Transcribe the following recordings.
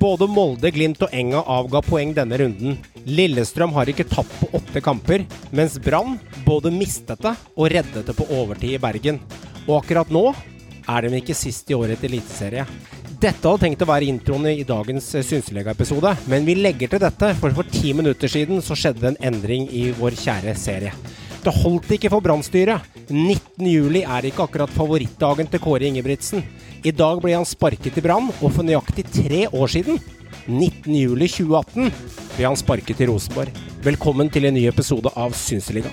Både Molde, Glimt og Enga avga poeng denne runden. Lillestrøm har ikke tapt på åtte kamper, mens Brann både mistet det og reddet det på overtid i Bergen. Og akkurat nå er de ikke sist i året til eliteserie. Dette hadde tenkt å være introen i dagens Synseliga-episode, men vi legger til dette, for for ti minutter siden så skjedde det en endring i vår kjære serie. Det holdt ikke for Brannstyret. 19.07 er ikke akkurat favorittdagen til Kåre Ingebrigtsen. I dag ble han sparket i Brann, og for nøyaktig tre år siden, 19.07.2018, ble han sparket i Rosenborg. Velkommen til en ny episode av Synseliga.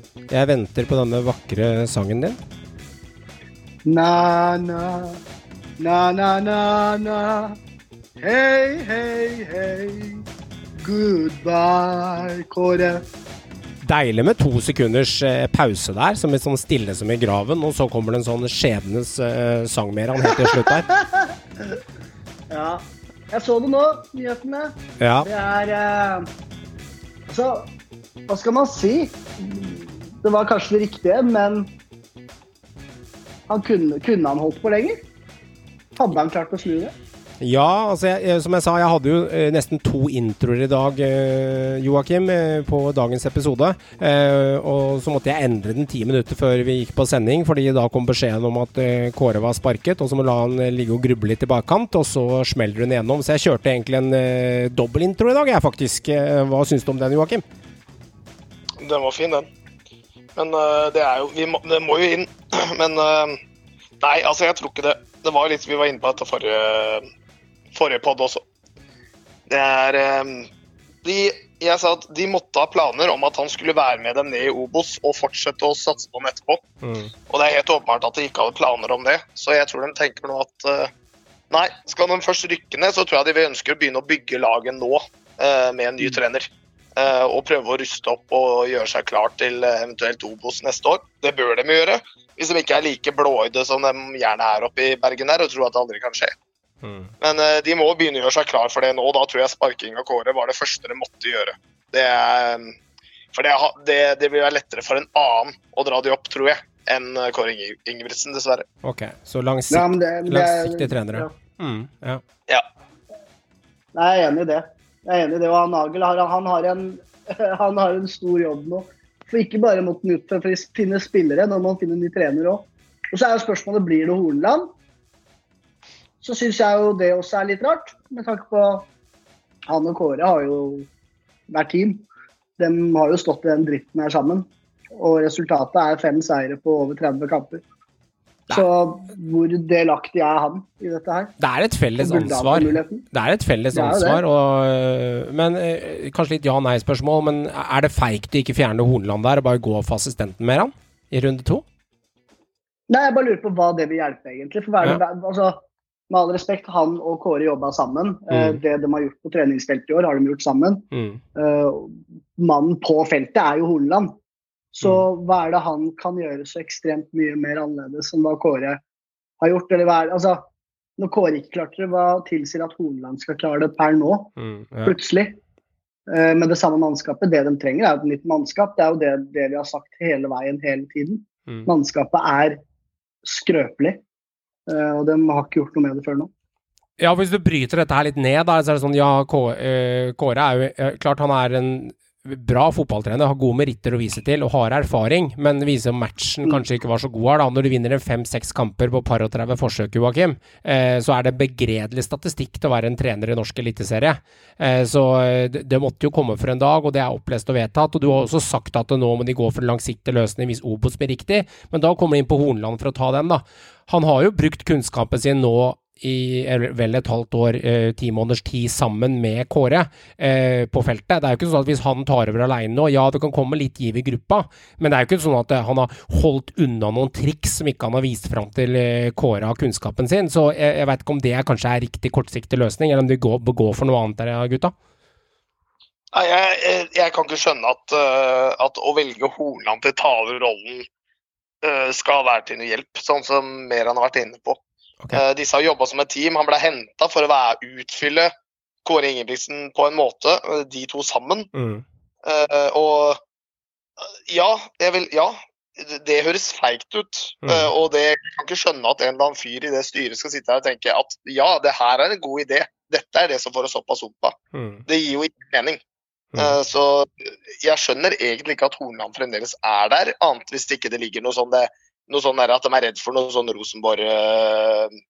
Jeg venter på denne vakre sangen din. Na, na, na, na, na, na. Hei, hei, hei. Goodbye, Kåre. Deilig med to sekunders eh, pause der, som er sånn stille som i graven. Og så kommer det en sånn skjebnens eh, sang, Meran, helt til slutt der. Ja, jeg så det nå, nyhetene. Ja. Det er eh, Altså, hva skal man si? Det var kanskje det riktige, men han kunne, kunne han holdt på lenger? Hadde han klart å snu det? Ja, altså jeg, som jeg sa, jeg hadde jo eh, nesten to introer i dag, eh, Joakim, eh, på dagens episode. Eh, og så måtte jeg endre den ti minutter før vi gikk på sending, fordi da kom beskjeden om at Kåre var sparket, og så må la han ligge og gruble litt i bakkant, og så smeller hun igjennom. Så jeg kjørte egentlig en dobbelintro i dag, jeg faktisk. Hva syns du om den, Joakim? Den var fin, den. Men øh, det er jo vi må, Det må jo inn. Men øh, Nei, altså, jeg tror ikke det. Det var litt Vi var inne på dette forrige, forrige pod også. Det er øh, de, Jeg sa at de måtte ha planer om at han skulle være med dem ned i Obos og fortsette å satse på dem etterpå. Og det er helt åpenbart at de ikke hadde planer om det. Så jeg tror de tenker nå at Nei, skal de først rykke ned, så tror jeg de vil ønske å begynne å bygge laget nå eh, med en ny trener. Eh, og prøve å ruste opp og gjøre seg klar til eh, eventuelt Obos neste år. Det bør de gjøre, hvis de ikke er like blåøyde som de gjerne er oppe i Bergen her og tror at det aldri kan skje. Men eh, de må begynne å gjøre seg klar for det nå. Da tror jeg sparking av Kåre var det første de måtte gjøre. Det er, for det, det, det vil være lettere for en annen å dra de opp, tror jeg, enn Kåre Inge- Ingebrigtsen, dessverre. Ok, så langsikt, langsiktige trenere. ja. Mm, ja. Ja. Nei, jeg er enig i det. Jeg er enig i det, og han Nagel har, han har, en, han har en stor jobb nå. For ikke bare måtte han ut for å finne spillere, når må han finne en ny trener òg. Og så er jo spørsmålet blir det Horneland. Så syns jeg jo det også er litt rart, med tanke på han og Kåre har jo vært team. De har jo stått i den dritten her sammen. Og resultatet er fem seire på over 30 kamper. Så hvor delaktig er han i dette her? Det er et felles ansvar. Det er et felles ansvar, og, men øh, kanskje litt ja-nei-spørsmål. Men er det feigt å ikke fjerne Horneland der og bare gå for assistenten med han i runde to? Nei, jeg bare lurer på hva det vil hjelpe, egentlig. For hva ja. altså, med all respekt, han og Kåre jobba sammen. Eh, Mm. Det de har gjort på treningsfeltet i år, har de gjort sammen. Mm. Eh, Mannen på feltet er jo Horneland. Så Mm. hva er det han kan gjøre så ekstremt mye mer annerledes enn hva Kåre har gjort? Eller hva er, altså, når Kåre ikke klarte det, hva tilsier at Horneland skal klare det per nå? Mm, ja. Plutselig. Eh, Med det samme mannskapet. Det de trenger, er et nytt mannskap. Det er jo det, det vi har sagt hele veien, hele tiden. Mm. Mannskapet er skrøpelig. eh, Og de har ikke gjort noe med det før nå. Ja, for hvis du bryter dette her litt ned, da, så er det sånn Ja, øh, Kåre er jo Klart han er en bra fotballtrener, har gode meritter å vise til og har erfaring, men det at matchen kanskje ikke var så god her. da. Når du vinner en fem-seks kamper på par og 30 forsøk, Joakim, eh, så er det begredelig statistikk til å være en trener i norsk eliteserie. Eh, så eh, det måtte jo komme for en dag, og det er opplest og vedtatt. Og du har også sagt at nå må de gå for en langsiktig løsning hvis Obos blir riktig, men da kommer de inn på Hornland for å ta den, da. Han har jo brukt kunnskapen sin nå i vel et halvt år, eh, ti måneders tid sammen med Kåre eh, på feltet. Det er jo ikke sånn at hvis han tar over alene nå, ja det kan komme litt giv i gruppa, men det er jo ikke sånn at eh, han har holdt unna noen triks som ikke han har vist fram til eh, Kåre av kunnskapen sin. Så jeg, jeg veit ikke om det kanskje er riktig kortsiktig løsning, eller om de går, går for noe annet der, gutta. Nei, jeg, jeg kan ikke skjønne at, uh, at å velge Hornland til å ta over rollen uh, skal være til noe hjelp, sånn som mer han har vært inne på. Ok. Eh, disse har jobba som et team. Han ble henta for å være, utfylle Kåre Ingebrigtsen på en måte, øh, de to sammen. Mm. Eh, og ja, jeg vil Ja, det- høres feigt ut. Mm. Eh, og det, jeg kan ikke skjønne at en eller annen fyr i det styret skal sitte her og tenke at ja, det her er en god idé. Dette er det som får oss opp av sumpa. Mm. Det gir jo ikke mening. Mm. Eh, Så jeg skjønner egentlig ikke at Hornland fremdeles er der, annet hvis ikke det ligger noe sånn, det, noe sånn at de er redd for noe sånn Rosenborg eh,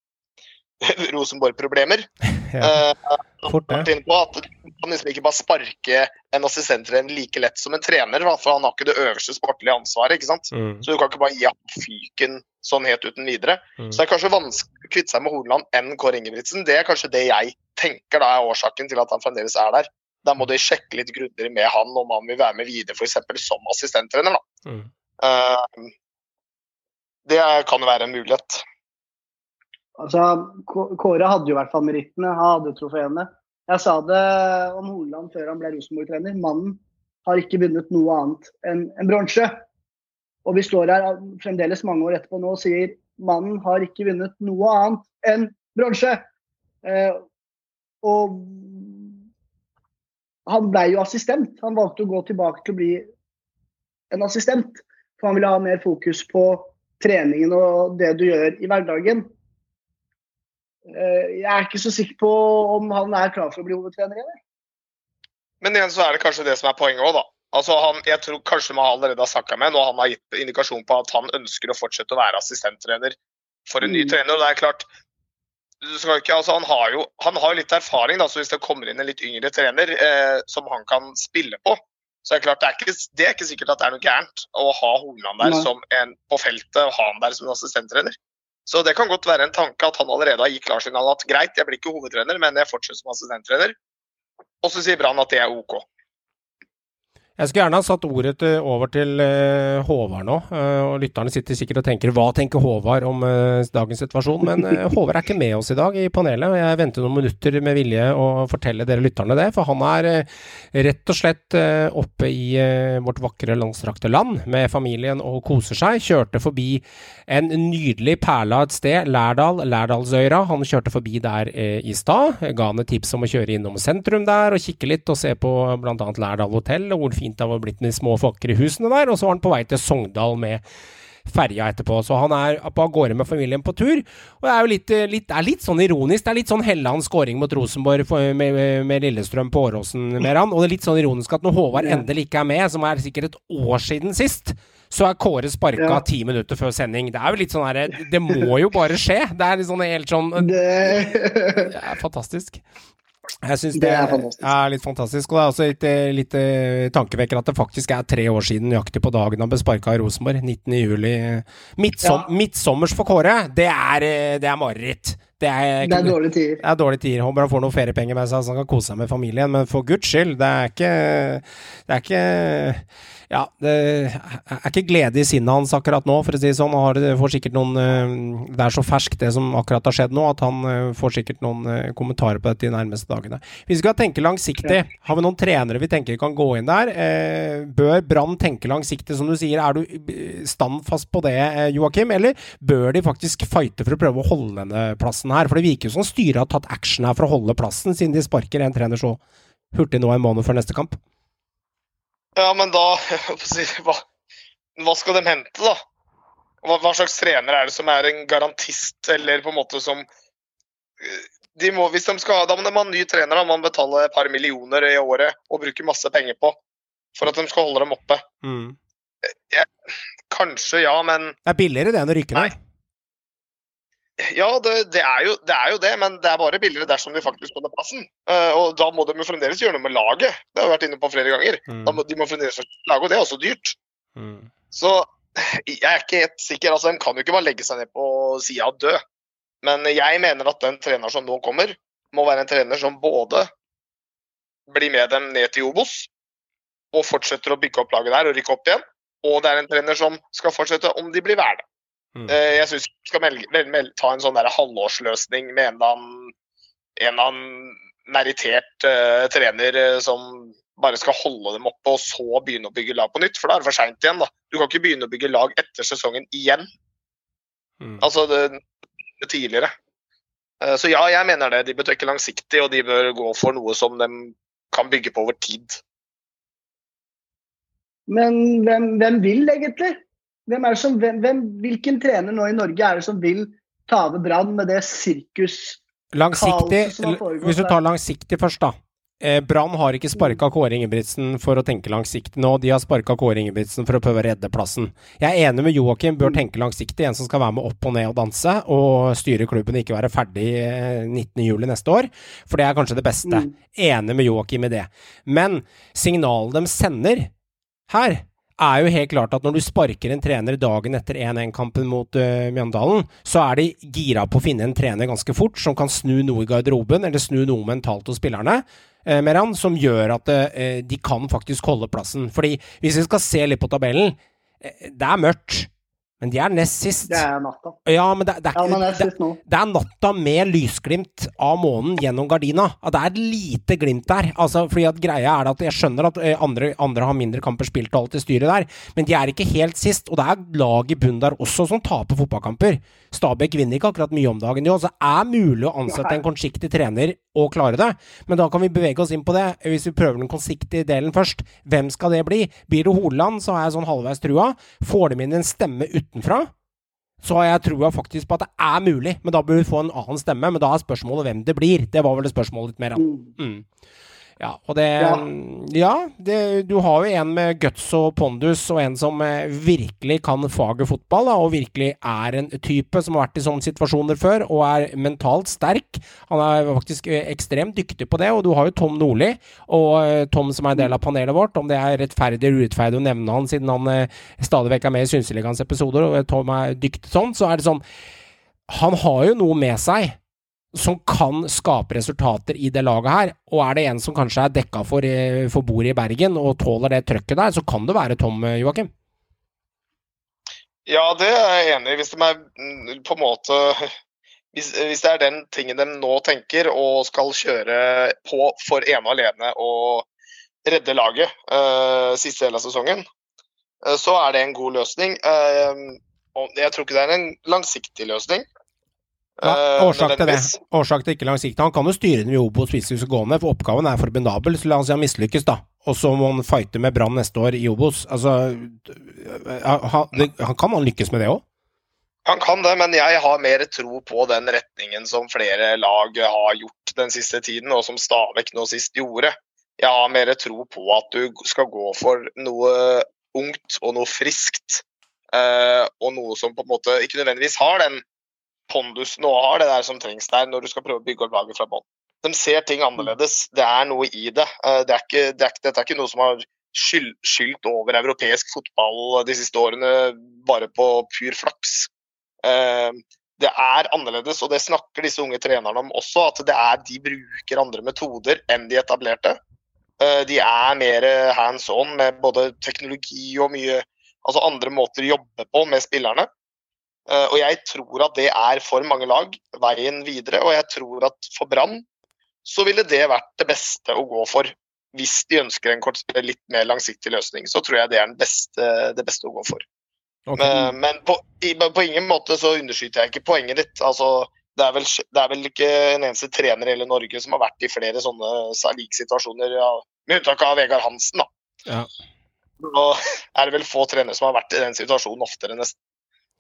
Rosenborg-problemer. Ja, Eh, fort det. Han kan liksom ikke bare sparke en assistenttrener like lett som en trener, for han har ikke det øverste sportlige ansvaret. ikke sant? Mm. Så du kan ikke bare gi ham fyken sånn helt uten videre. Mm. Så det er kanskje vanskelig å kvitte seg med Horneland enn Kåre Ingebrigtsen. Det er kanskje det jeg tenker da er årsaken til at han fremdeles er der. Da må de sjekke litt grundigere med han om han vil være med videre f.eks. som assistenttrener. da. Mm. Eh, det kan jo være en mulighet. Altså, Kåre hadde jo i hvert fall merittene, han hadde trofeene. Jeg sa det om Horneland før han ble Rosenborg-trener. Mannen har ikke vunnet noe annet enn en bronse. Og vi står her fremdeles mange år etterpå nå og sier mannen har ikke vunnet noe annet enn bronse. Eh, og han ble jo assistent. Han valgte å gå tilbake til å bli en assistent. For han ville ha mer fokus på treningen og det du gjør i hverdagen. Eh, Jeg er ikke så sikker på om han er klar for å bli hovedtrener igjen. Men igjen så er det kanskje det som er poenget òg, da. Altså han, jeg tror kanskje man allerede har snakka med og han har gitt indikasjon på at han ønsker å fortsette å være assistenttrener for en ny Mm. trener. og det er klart ikke, altså han har jo han har jo litt erfaring, da, så hvis det kommer inn en litt yngre trener eh, som han kan spille på, så er det klart det er ikke, det er ikke sikkert at det er noe gærent å ha Hornland der Nei. som en på feltet og ha han der som en assistenttrener. Så det kan godt være en tanke at han allerede har gitt klarsignal at greit, jeg blir ikke hovedtrener, men jeg fortsetter som assistenttrener. Og så sier Brann at det er OK. Jeg skulle gjerne ha satt ordet til, over til uh, Håvard nå, Uh, og lytterne sitter sikkert og tenker hva tenker Håvard om uh, dagens situasjon, men Håvard er ikke med oss i dag i panelet, og jeg venter noen minutter med vilje å fortelle dere lytterne det, for han er rett og slett oppe i vårt vakre langstrakte land med familien og koser seg. Kjørte forbi en nydelig perle av et sted, Lærdal, Lærdalsøyra. Han kjørte forbi der i stad, ga han et tips om å kjøre innom sentrum der og kikke litt og se på bl.a. Lærdal hotell og hvor fint det var blitt med de små vakre husene der, og så var han på vei til Sogndal med ferja etterpå. Så han er på av gårde med familien på tur. Og det er jo litt, litt, det er litt sånn ironisk. Det er litt sånn Helland scoring mot Rosenborg for, med, med, med Lillestrøm på Åråsen, Meran. Og det er litt sånn ironisk at når Håvard endelig ikke er med, som er sikkert et år siden sist, så er Kåre sparka Ja. ti minutter før sending. Det er jo litt sånn herre Det må jo bare skje! Det er litt sånn helt sånn Det, Det er fantastisk. Jeg syns det, Det er litt fantastisk. Og det er også litt, eh, litt eh, tankevekker at det faktisk er tre år siden nøyaktig på dagen han ble sparka i Rosenborg. 19. juli. Midtsom, Ja. Midtsommers for Kåre, det er, eh, det er mareritt. Det er, det er dårlige tider. det er dårlige tider. Håper han får noen feriepenger med seg så han kan kose seg med familien, men for guds skyld, det er ikke Det er ikke Ja, det er ikke glede i sinnet hans akkurat nå, for å si det sånn. Han får sikkert noen eh, Det er så ferskt, det som akkurat har skjedd nå, at han eh, får sikkert noen eh, kommentarer på dette de nærmeste dagene. Vi skal tenke langsiktig. Har vi noen trenere vi tenker kan gå inn der? Bør Brann tenke langsiktig, som du sier? Er du standfast på det, Joakim? Eller bør de faktisk fighte for å prøve å holde denne plassen her? For det virker jo som styret har tatt action her for å holde plassen, siden de sparker en trener så hurtig nå en måned før neste kamp. Ja, men da jeg hva, hva skal de hente, da? Hva, hva slags trener er det som er en garantist, eller på en måte som eh, de må, hvis de skal, Da må de ha en ny trener, da må betaler betale et par millioner i året og bruke masse penger på for at de skal holde dem oppe. Kanskje, ja, men Det er billigere det enn å rykke ned. Ja, det, det, er jo, det er jo det, men det er bare billigere dersom de faktisk holder plassen. Uh, og da må de jo fremdeles gjøre noe med laget. Det har vi vært inne på flere ganger. Mm. Må, de må fremdeles lage, og det er også dyrt. Mm. Så jeg er ikke helt sikker. altså De kan jo ikke bare legge seg ned på sida og dø. Men jeg mener at den treneren som nå kommer, må være en trener som både blir med dem ned til Obos og fortsetter å bygge opp laget der og rykke opp igjen. Og det er en trener som skal fortsette om de blir værende. Mm. Eh, Jeg syns vi skal mel- vel- mel- ta en sånn der halvårsløsning med en eller annen, en eller annen merittert uh, trener eh, som bare skal holde dem oppe, og så begynne å bygge lag på nytt. For da er det for seint igjen. da. Du kan ikke begynne å bygge lag etter sesongen igjen. Mm. Altså det, det tidligere. Uh, Så ja, jeg mener det. De bør trekke langsiktig, og de bør gå for noe som de kan bygge på over tid. Men hvem, hvem vil egentlig? Hvem er det som, hvem, hvilken trener nå i Norge er det som vil ta over Brann med det sirkus Langsiktig, hvis du tar langsiktig først, da. Eh, Brann har ikke sparka Kåre Ingebrigtsen for å tenke langsiktig nå. De har sparka Kåre Ingebrigtsen for å prøve å redde plassen. Jeg er enig med Joakim, bør tenke langsiktig. En som skal være med opp og ned og danse, og styre klubben og ikke være ferdig eh, 19.07 neste år. For det er kanskje det beste. Mm. Enig med Joakim i det. Men signalet de sender her, er jo helt klart at når du sparker en trener dagen etter 1-1-kampen mot uh, Mjøndalen, så er de gira på å finne en trener ganske fort som kan snu noe i garderoben, eller snu noe mentalt hos spillerne. eh, Meran, som gjør at eh, de kan faktisk holde plassen. Fordi hvis vi skal se litt på tabellen, det er mørkt, men de er nest sist. Det er natta. Ja, men det, det er Ja, jeg det, det er natta med lysglimt av månen gjennom gardina. At det er et lite glimt der. Altså, fordi at greia er at Jeg skjønner at eh, andre, andre har mindre kamper spilt og alt det styret der, men de er ikke helt sist. Og det er lag i bunn der også som taper fotballkamper. Stabæk vinner ikke akkurat mye om dagen, jo. Så det er mulig å ansette en kortsiktig trener og klare det. Men da kan vi bevege oss inn på det. Hvis vi prøver den kortsiktige delen først, hvem skal det bli? Blir det Holand, så har jeg sånn halvveis trua. Får de inn en stemme utenfra? så har jeg trua faktisk på at det er mulig, men da bør vi få en annen stemme. Men da er spørsmålet hvem det blir. Det var vel det spørsmålet litt mer. Ja. Mm. Ja, og det Ja. Ja, det, du har jo en med guts og pondus, og en som eh, virkelig kan faget fotball, da, og virkelig er en type som har vært i sånne situasjoner før, og er mentalt sterk. Han er faktisk eh, ekstremt dyktig på det, og du har jo Tom Nordli, og eh, Tom som er en del av panelet vårt. Om det er rettferdig eller urettferdig å nevne han, siden han stadig vekk er med i Synseligaens episoder, og Tom er dyktig sånn, så er det sånn Han har jo noe med seg som kan skape resultater i det laget her. Og er det en som kanskje er dekka for, eh, for bordet i Bergen og tåler det trøkket der, så kan det være Tom, eh, Joakim. Ja, det er jeg enig i. Hvis de er mm, på en måte hvis, hvis det er den tingen de nå tenker og skal kjøre på for ene og alene og redde laget uh, siste del av sesongen, uh, så er det en god løsning. Uh, jeg tror ikke det er en langsiktig løsning. Ja, eh, årsak til det. Årsak til ikke langsiktig. Han kan jo styre den i Obos hvis vi skal gå ned, for oppgaven er formidabel. Så la oss si han mislykkes, da. Og så må han fighte med Brann neste år i Obos. Altså han, det, han Kan han lykkes med det òg? Han kan det, men jeg har mer tro på den retningen som flere lag har gjort den siste tiden, og som Stabæk nå sist gjorde. Jeg har mer tro på at du skal gå for noe ungt og noe friskt. eh, og noe som på en måte ikke nødvendigvis har den pondusen og har det der som trengs der når du skal prøve å bygge opp laget fra bånn. De ser ting annerledes. Det er noe i det. Eh, det er ikke, det er, dette er ikke noe som har skyld, skyldt over europeisk fotball de siste årene bare på pur flaks. Eh, det er annerledes, og det snakker disse unge trenerne om også. At det er, de bruker andre metoder enn de etablerte. Eh, de er mer hands on med både teknologi og mye altså andre måter å jobbe på med spillerne. Eh, og jeg tror at det er for mange lag veien videre. Og jeg tror at for Brann så ville det vært det beste å gå for. Hvis de ønsker en kort, litt mer langsiktig løsning, så tror jeg det er beste, det beste å gå for. Men, men på, på ingen måte så underskyter jeg ikke poenget ditt. Altså, det, er vel, det er vel ikke en eneste trener i hele Norge som har vært i flere sånne liksituasjoner, ja, med unntak av Vegard Hansen. da. Ja. Nå er det vel få trenere som har vært i den situasjonen oftere, nesten.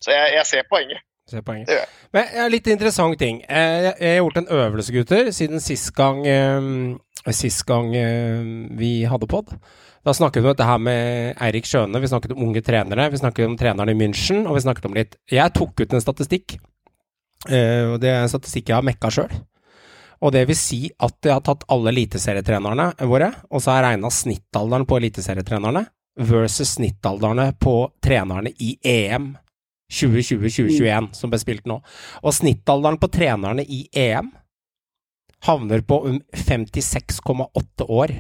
Så jeg, jeg ser poenget. Se poenget. Det gjør jeg. Men ja, litt interessant ting. Eh, Jeg, jeg har gjort en øvelse, gutter, siden sist gang, eh, sist gang eh, vi hadde pod. Da snakket vi om dette her med Eirik Skjøne, vi snakket om unge trenere, vi snakket om treneren i München, og vi snakket om litt Jeg tok ut en statistikk, eh, og det er en statistikk jeg har mekka sjøl. Og det vil si at jeg har tatt alle eliteserietrenerne våre, og så har jeg regna snittalderen på eliteserietrenerne versus snittalderne på trenerne i EM 2020-2021, som ble spilt nå. Og snittalderen på trenerne i EM havner på um 56,8 år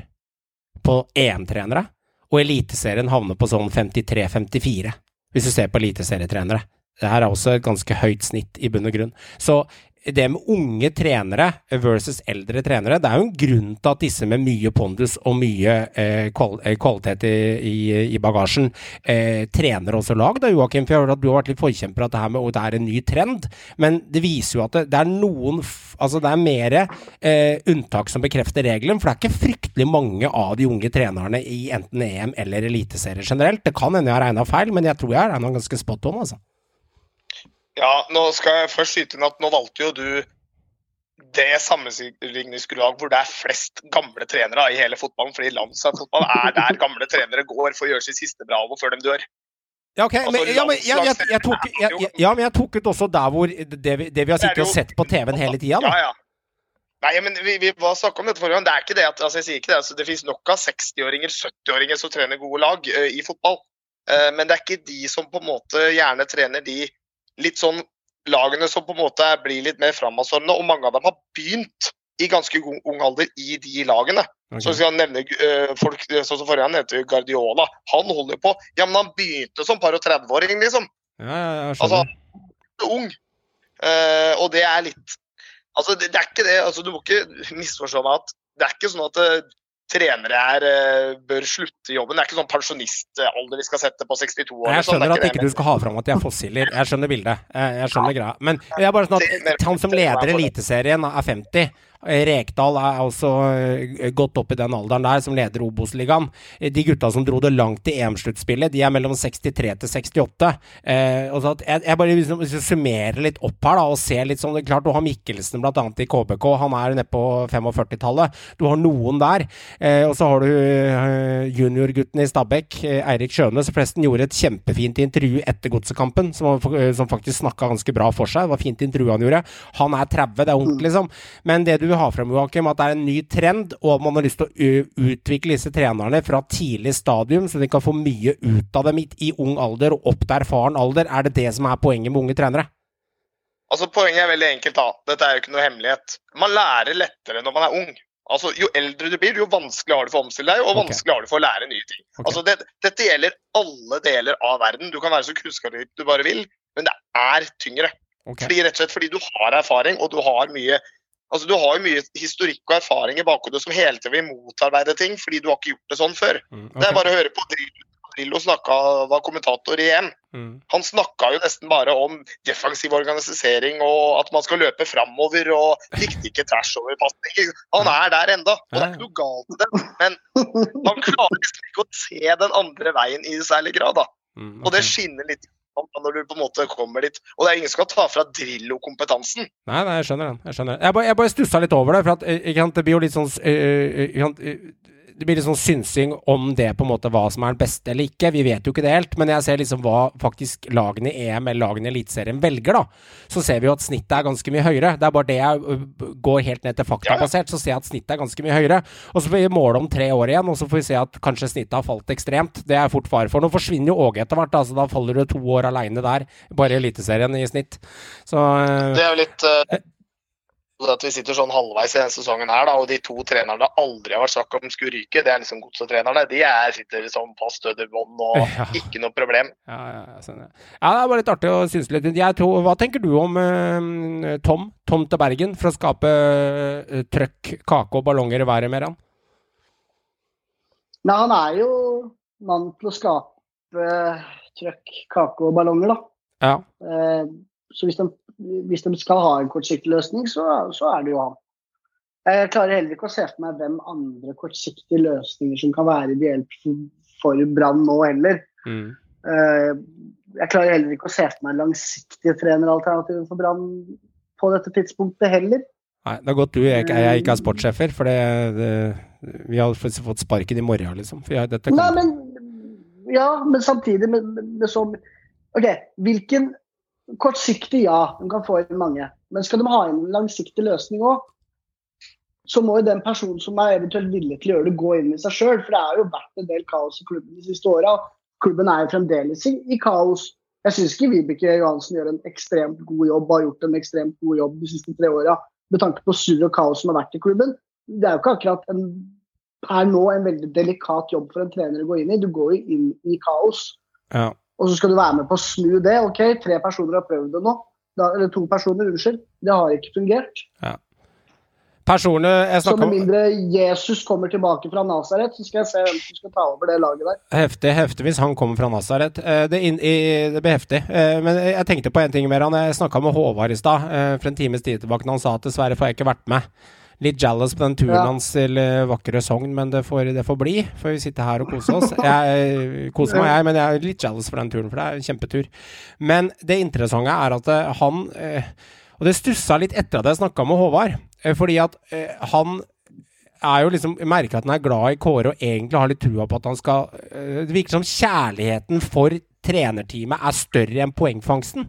på EM-trenere, og Eliteserien havner på sånn 53-54, hvis du ser på eliteserietrenere. Det her er også et ganske høyt snitt, i bunn og grunn. Så det med unge trenere versus eldre trenere, det er jo en grunn til at disse med mye pondus og mye eh, eh, kvalitet i, i, i bagasjen eh, trener også lag. Da, Joakim, for jeg har hørt at du har vært litt forkjemper at det her med det er en ny trend, men det viser jo at det, det er noen Altså det er mer eh, unntak som bekrefter regelen, for det er ikke fryktelig mange av de unge trenerne i enten EM eller Eliteserien generelt. Det kan hende jeg har regna feil, men jeg tror jeg har regna ganske spot on, altså. Ja, nå skal jeg først skyte inn at nå valgte jo du det sammenligningsgrunnlaget hvor det er flest gamle trenere i hele fotballen. Fordi landslagsfotball er der gamle trenere går for å gjøre sitt siste bravo før de dør. Ja, ok, Altså, men, ja, men jeg, jeg, jeg, tok, ja, men jeg tok ut også der hvor det vi, det vi har sittet og sett på TV-en hele tida. Ja, ja. Nei, men vi, vi var snakket om dette forrige gang. Det er ikke det at, altså jeg sier ikke det, altså det finnes nok av 60-åringer, 70-åringer som trener gode lag uh, i fotball. Uh, men det er ikke de som på en måte gjerne trener de litt sånn lagene som på en måte blir litt mer framadstormende. Og mange av dem har begynt i ganske ung, alder i de lagene. Okay. Så skal jeg nevne eh, folk, sånn som forrige han heter Guardiola. Han holder på. Ja, men han begynte som par og 30-åring, liksom Ja, jeg jeg altså, skjønner. ung. Uh, og det er litt Altså, det, det er ikke det. Altså, du må ikke misforstå meg at det er ikke sånn at eh, trenere er, eh, bør slutte i jobben. Det er ikke sånn pensjonistalder vi skal sette på 62 år. Jeg skjønner sånn, er skjønner at det ikke du skal ha fram at de er fossiler. Jeg skjønner bildet. Jeg, skjønner ja. greia. Men jeg er bare sånn at han som leder Eliteserien er 50. Eh, Rekdal er også gått godt opp i den alderen der, som leder Obos-ligaen. Eh, De gutta som dro det langt i EM-sluttspillet, de er mellom 63 til 68. Eh, og så at jeg, jeg bare liksom, summerer litt opp her da, og ser litt sånn det er Klart du har Mikkelsen annet i KBK, han er nede på 45-tallet. Du har noen der. Eh, og så har du eh, juniorgutten i Stabæk, eh, Eirik Sjønes. forresten gjorde et kjempefint intervju etter godsekampen, som, eh, som faktisk snakka ganske bra for seg. Det var fint intervju han gjorde. Han er 30, det er ungt, liksom. Men det du vil ha frem, Joakim, at det er en ny trend, og at man har lyst til å utvikle disse trenerne fra tidlig stadium, så de kan få mye ut av dem i, ung alder og opp til erfaren alder. Er det det som er poenget med unge trenere? Altså, Poenget er veldig enkelt. da. Dette er jo ikke noe hemmelighet. Man lærer lettere når man er ung. Altså, Jo eldre du blir, jo vanskeligere har du for å omstille deg, og okay. vanskeligere har du for å lære nye ting. Okay. Altså, det, Dette gjelder alle deler av verden. Du kan være så kunnskapsrik du bare vil, men det er tyngre. Okay. Fordi, rett og slett fordi du har erfaring, og du har mye altså du har jo mye historikk og erfaring i bakhodet som hele tiden vil motarbeide ting, fordi du har ikke gjort det sånn før. Mm, Det er bare å høre på Drillo. Drillo snakka, var kommentator i EM. Mm. Han snakka jo nesten bare om defensiv organisering og at man skal løpe framover og likte ikke tvers-over-pasninger. Han er der enda, og det er ikke noe galt med det. Men man klarer liksom ikke å se den andre veien i særlig grad. da. Mm, Og det skinner litt når du på en måte kommer dit. Og det er ingen som skal ta fra Drillo-kompetansen. Nei, nei, jeg skjønner den. Jeg skjønner. Jeg bare, jeg bare stussa litt over det, for at, eh, ikke sant, det blir jo litt sånn øh, eh, Det blir litt sånn synsing om det på en måte hva som er den beste eller ikke. Vi vet jo ikke det helt, men jeg ser liksom hva faktisk lagene i EM eller lagene i Eliteserien velger, da. Så ser vi jo at snittet er ganske mye høyere. Det er bare det jeg går helt ned til faktabasert, så ser jeg at snittet er ganske mye høyere. Og så får vi måle om tre år igjen, og så får vi se at kanskje snittet har falt ekstremt. Det er fort fare for. Nå forsvinner jo Åge etter hvert, da, da faller du to år aleine der, bare i Eliteserien i snitt. Så Det er jo litt eh, at vi sitter sånn halvveis i denne sesongen her, da, og de to trenerne det aldri har vært snakk om skulle ryke, det er liksom godsetrenerne. De er, sitter liksom på stødderbånd og Ja. ikke noe problem. Ja, ja, sånn, ja. ja, det er bare litt artig å synes litt. Jeg tror, hva tenker du om uh, Tom? Tom til Bergen, for å skape uh, trøkk, kake og ballonger i været mer, han? Nei, han er jo mann til å skape uh, trøkk, kake og ballonger, da. Ja. Eh, så hvis de, hvis de skal ha en kortsiktig løsning, så, så er det jo han. Jeg klarer heller ikke å se for meg hvem andre kortsiktige løsninger som kan være ideelt for, for Brann nå heller. Mm. Eh, jeg klarer heller ikke å se for meg langsiktige treneralternativer for Brann på dette tidspunktet heller. Nei, det er godt du jeg, jeg ikke er sportssjefer, for det, det, vi har fått sparken i morgen, liksom. Jeg, Nei, men Ja, men samtidig med, med, med sånn OK, hvilken Kortsiktig, ja, de kan få inn mange. Men skal de ha inn en langsiktig løsning òg, så må jo den personen som er eventuelt villig til å gjøre det, gå inn i seg sjøl. For det har jo vært en del kaos i klubben de siste åra. Klubben er jo fremdeles i, i kaos. Jeg syns ikke Vibeke Johansen gjør en ekstremt god jobb, har gjort en ekstremt god jobb de siste tre åra. Med tanke på surr og kaos som har vært i klubben. Det er jo ikke akkurat en, er nå en veldig delikat jobb for en trener å gå inn i. Du går jo inn i kaos. Ja. Og så skal du være med på å snu det. OK, tre personer har prøvd det nå. Da, eller to personer, unnskyld. Det har ikke fungert. Personlig Jeg Så med mindre Jesus kommer tilbake fra Nasaret, så skal jeg se hvem som skal ta over det laget der. Heftig, heftig hvis han kommer fra Nazaret. Eh, Det, inn- i- det blir heftig. Eh, Men jeg tenkte på en ting mer. Han Jeg snakka med Håvard i stad eh, for en times tid tilbake. når Han sa at dessverre får jeg ikke vært med. Litt jealous på den turen Ja. hans til eh, vakre Sogn, men det får, det får bli. For vi sitter her og koser oss. Jeg eh, koser meg, jeg, men jeg er litt jealous for den turen, for det er en kjempetur. Men det interessante er at eh, han Og det stussa litt etter at jeg snakka med Håvard, fordi at han er jo liksom, merker at han er glad i Kåre og egentlig har litt trua på at han skal Det virker som kjærligheten for trenerteamet er større enn poengfangsten.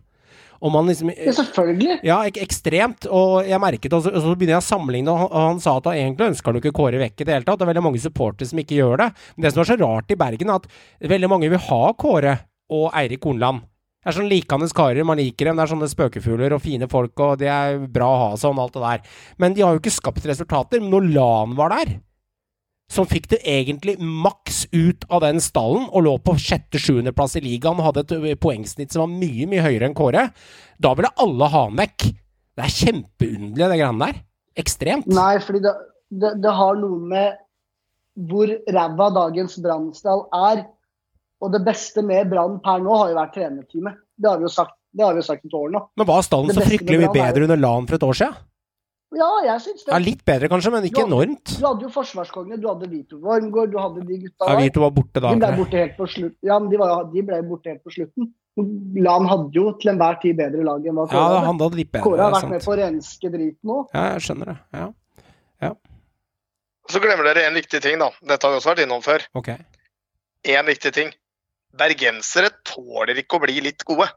Om han liksom Ja, selvfølgelig. ja, ek ekstremt. Og jeg merket og så, og så begynner jeg å sammenligne, og han, han sa at han egentlig ønsker han ikke Kåre vekk i det hele tatt. Det er veldig mange supportere som ikke gjør det. Men det som er så rart i Bergen, er at veldig mange vil ha Kåre og Eirik Hornland. Det er sånn likende karer, man liker dem. Det er sånne spøkefugler og fine folk, og det er bra å ha sånn, alt det der. Men de har jo ikke skapt resultater. Men når Lan var der, som fikk det egentlig maks ut av den stallen, og lå på sjette-sjuendeplass i ligaen og hadde et poengsnitt som var mye, mye høyere enn Kåre, da ville alle ha han vekk. Det er kjempeunderlig, det greiene der. Ekstremt. Nei, fordi det, det, det har noe med hvor ræva dagens Brannsdal er. Og det beste med Brann per nå har jo vært trenerteamet. Det har vi jo sagt, det har vi jo sagt et år nå. Men var stallen så fryktelig mye bedre under Lan for et år siden? Ja, jeg syns det. Ja, litt bedre kanskje, men ikke Ja. enormt. Du hadde jo forsvarskongene, du hadde Vito Wormgård, du hadde de gutta der. Ja. Vito var borte da. De ble borte helt på slutt. Ja, men de, var, de ble borte helt på slutten. Lan hadde jo til enhver tid bedre lag enn hva Kåre hadde. han hadde litt bedre. Kåre har vært sant. med på å renske driten nå. Ja, jeg skjønner det. Ja, Så glemmer dere en viktig ting, da. Dette har vi også vært innom før. ok. En viktig ting. Bergensere tåler ikke å bli litt gode.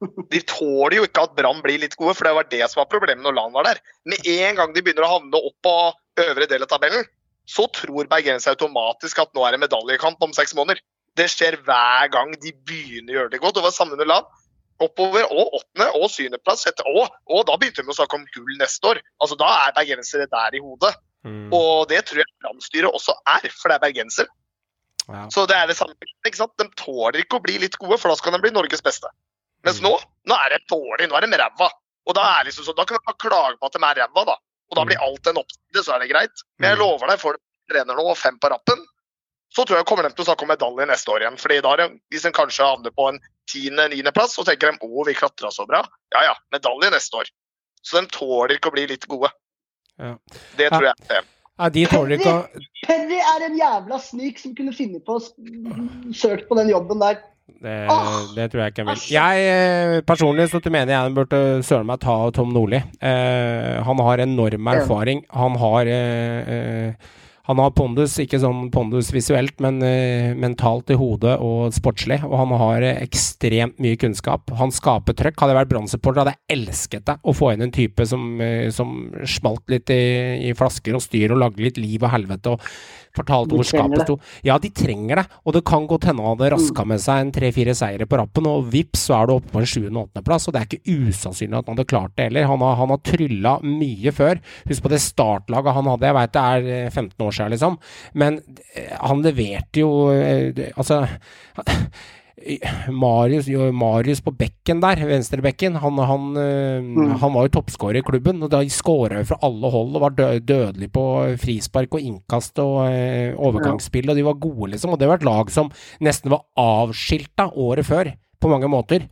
De tåler jo ikke at Brann blir litt gode, for det var det som var problemet når Lan var der. Med en gang de begynner å havne opp på øvre del av tabellen, så tror bergensere automatisk at nå er det medaljekamp om seks måneder. Det skjer hver gang de begynner å gjøre det godt. Det var samme under Lan. Oppover og åttende og syvendeplass. Og, og da begynte de å snakke om gull neste år. Altså Da er bergensere der i hodet. Mm. Og det tror jeg Brann-styret også er, for det er bergensere. Wow. Så det er det samme. ikke sant? De tåler ikke å bli litt gode, for da skal de bli Norges beste. Mens nå nå er det dårlig, nå er de ræva. Og da er liksom så, da kan vi bare klage på at de er ræva, da. Og da blir alt en oppside, så er det greit. Men jeg Mm. lover deg, får de trener nå og fem på rappen, så tror jeg kommer de til å snakke om medalje neste år igjen. Fordi da er Hvis de kanskje havner på en tiende-niendeplass, så tenker de å, vi klatra så bra. Ja ja, medalje neste år. Så de tåler ikke å bli litt gode. Ja. Det tror jeg. det. Nei, de tåler ikke å Perry er en jævla snik som kunne finne på å søke på den jobben der. Det, oh, det tror jeg ikke jeg vil. Jeg eh, personlig så mener jeg burde søren meg ta Tom Nordli. Eh, han har enorm erfaring. Han har eh, eh, han har pondus, ikke sånn pondus visuelt, men uh, mentalt i hodet og sportslig. Og han har uh, ekstremt mye kunnskap. Han skaper trøkk. Hadde jeg vært Brann-supporter, hadde jeg elsket det. Å få inn en type som, uh, som smalt litt i, i flasker og styr og lagde litt liv og helvete og fortalte hvor skapet sto. Ja, de trenger det, og det kan godt hende han hadde raska med seg en tre-fire seire på rappen, og vips, så er du oppe på en sjuende- og det er ikke usannsynlig at han hadde klart det heller. Han har, han har trylla mye før. Husk på det startlaget han hadde, jeg veit det er eh, 15 år siden, liksom, men eh, han leverte jo eh, Altså Marius, Marius på bekken der, venstrebekken, han, han, mm. han var jo toppskårer i klubben. og Da skåra jo fra alle hold og var dø dødelig på frispark og innkast og eh, overgangsspill, og de var gode, liksom. Og det var et lag som nesten var avskilta året før. På mange måter.